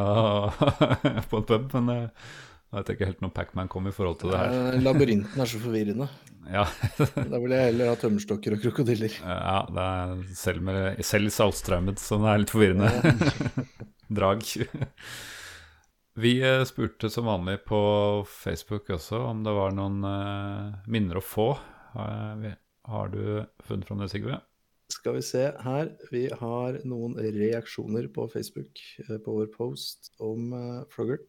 på en pub, men uh, jeg vet ikke helt når Pac-Man kom i forhold til det her. Eh, Labyrinten er så forvirrende. Ja, Da ville jeg heller ha tømmerstokker og krokodiller. ja det er selv, med, selv i Saltstraumet, så det er litt forvirrende. Drag. Vi eh, spurte som vanlig på Facebook også om det var noen eh, minner å få. Har du funnet fram det, Sigve? Skal vi se her. Vi har noen reaksjoner på Facebook eh, på vår post om eh, Frogger.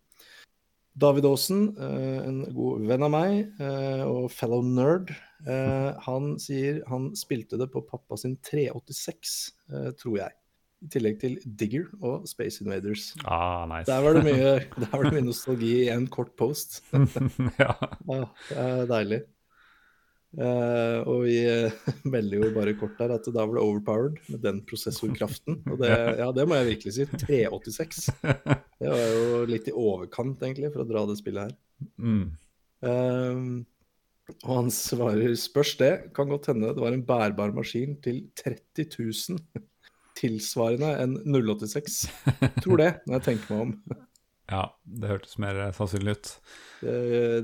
David Aasen, eh, en god venn av meg og fellow nerd, han sier han spilte det på pappa sin 386, eh, tror jeg. I tillegg til Digger og Space Invaders. Ah, nice. Der var det mye, der var det mye nostalgi i en kort post. ja. Ja, det er deilig. Eh, og vi uh, melder jo bare kort der at da ble det overpowered med den prosessorkraften. Og det, ja, det må jeg virkelig si. 386. Det var jo litt i overkant, egentlig, for å dra det spillet her. Mm. Uh, og han svarer spørs det. Kan godt hende det var en bærbar maskin til 30 000. Tilsvarende en 086. Tror det, når jeg tenker meg om. ja, det hørtes mer sannsynlig ut. Det,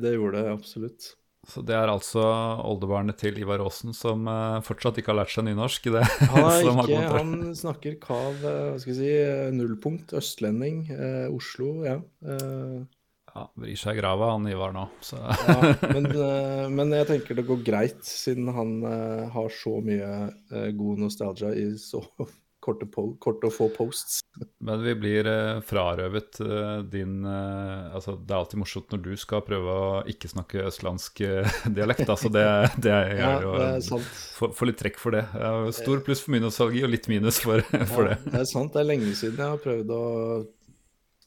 det gjorde det absolutt. Så det er altså oldebarnet til Ivar Aasen som eh, fortsatt ikke har lært seg nynorsk. Det, Han, ikke, han snakker kav, eh, hva skal jeg si, eh, nullpunkt, østlending, eh, Oslo, ja. Eh, Ja, Vrir seg i grava, han Ivar nå. Så. ja men, men jeg tenker det går greit, siden han har så mye god nostalgia i så korte, korte og få posts. Men vi blir eh, frarøvet eh, din eh, Altså, det er alltid morsomt når du skal prøve å ikke snakke østlandsk eh, dialekt. Altså, det, det Ja, gjør jo det er. Får får litt trekk for det. Stor pluss for min nostalgi og litt minus for, for Ja, det. det er sant. Det er lenge siden jeg har prøvd å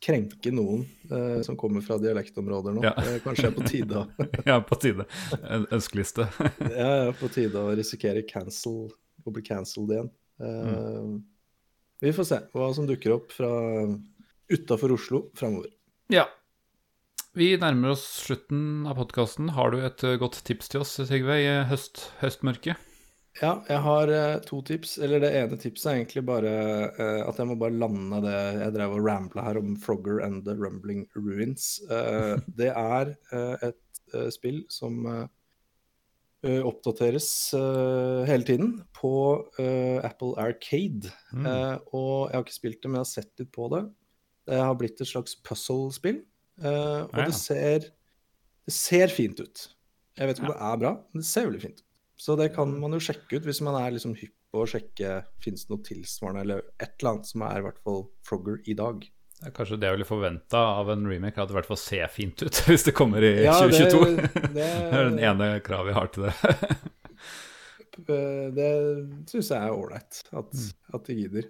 krenke noen eh, som kommer fra dialektområder nå. Ja. Eh, kanskje er på tide Ja, på tide. En ønskeliste. Ja, ja, på tide å risikere cancel, å bli cancelled igjen. Eh, Vi får se hva som dukker opp fra utafor Oslo framover. Ja. Vi nærmer oss slutten av podkasten. Har du et eh, godt tips til oss, Sigve, i høst, høstmørket? Ja, jeg har eh, to tips. Eller det ene tipset er egentlig bare eh, at jeg må bare lande det jeg drev og rambla her om Frogger and the Rumbling Ruins. Eh, det er eh, et eh, spill som eh, eh, oppdateres eh, hele tiden på eh, Apple Arcade. Mm. Eh, og jeg har ikke spilt det, men jeg har sett litt på det. Det har blitt et slags puzzle-spill. eh, og ja, ja. det ser, det ser fint ut. Jeg vet ikke om det er bra, men det ser veldig fint ut. Så det kan man jo sjekke ut hvis man er liksom hypp på å sjekke fins det noe tilsvarende, eller et eller annet som er i hvert fall Frogger i dag. Det er kanskje det jeg ville forventa av en remake, at det i hvert fall ser fint ut hvis det kommer i Ja, 2022. Det, det- er den ene kravet jeg har til det. Det syns jeg er ålreit at, at de gidder.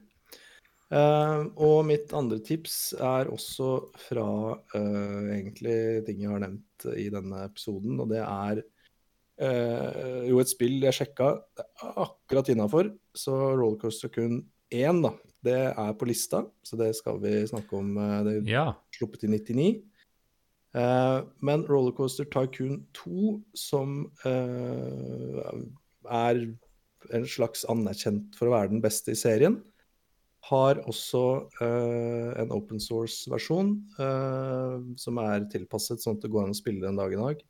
Uh, og mitt andre tips er også fra uh, egentlig ting jeg har nevnt i denne episoden, og det er uh, jo et spill jeg sjekka akkurat innafor. Så Rollercoaster kun 1, da. Det er på lista, så det skal vi snakke om. eh, Det er Ja. sluppet i 99. Eh, men Rollercoaster Tycoon 2, som eh, er en slags anerkjent for å være den beste i serien, har også eh, en open source-versjon eh, som er tilpasset sånn at det går an å spille den dag i dag.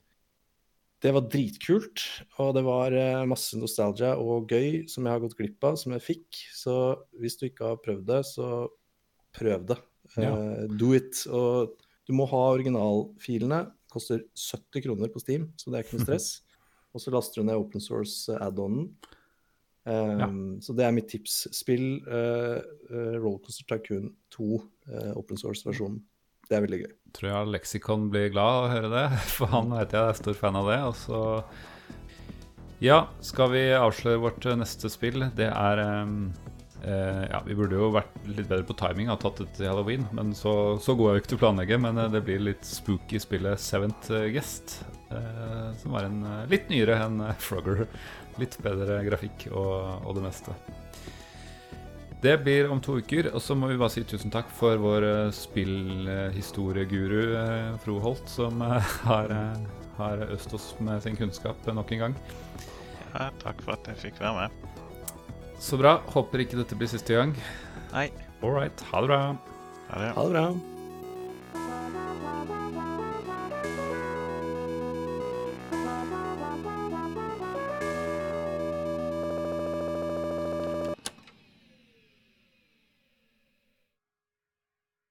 Det var dritkult, og det var eh, masse nostalgia og gøy som jeg har gått glipp av, som jeg fikk. Så hvis du ikke har prøvd det, så prøv det. Ja. Uh, do it. Og du må ha originalfilene. Koster 70 kroner på Steam, så det er ikke noe stress. Og så laster du ned open source add-onen. Um, Så det er mitt tips. Spill uh, Rollercoaster Tycoon 2, eh, open source-versjonen. Det er veldig gøy. Tror jeg Lexicon blir glad av å høre det, for han vet jeg er stor fan av det. Og så Ja, skal vi avsløre vårt eh, neste spill? Det er um, eh, Ja, vi burde jo vært litt bedre på timing og tatt det til halloween, men så, så god er vi ikke til å planlegge. Men eh, det blir litt spooky spillet Seventh Guest, eh, som var en eh, litt nyere enn eh, Frogger. Litt bedre grafikk og, og det meste. Det blir om to uker, og så må vi bare si tusen takk for vår eh, spillhistorieguru eh, Fro Holt, som eh, har, har øst oss med sin kunnskap nok en gang. Ja, takk for at jeg fikk være med. Så bra. Håper ikke dette blir siste gang. Nei, All right. Ha det bra. ha det. Ha det bra.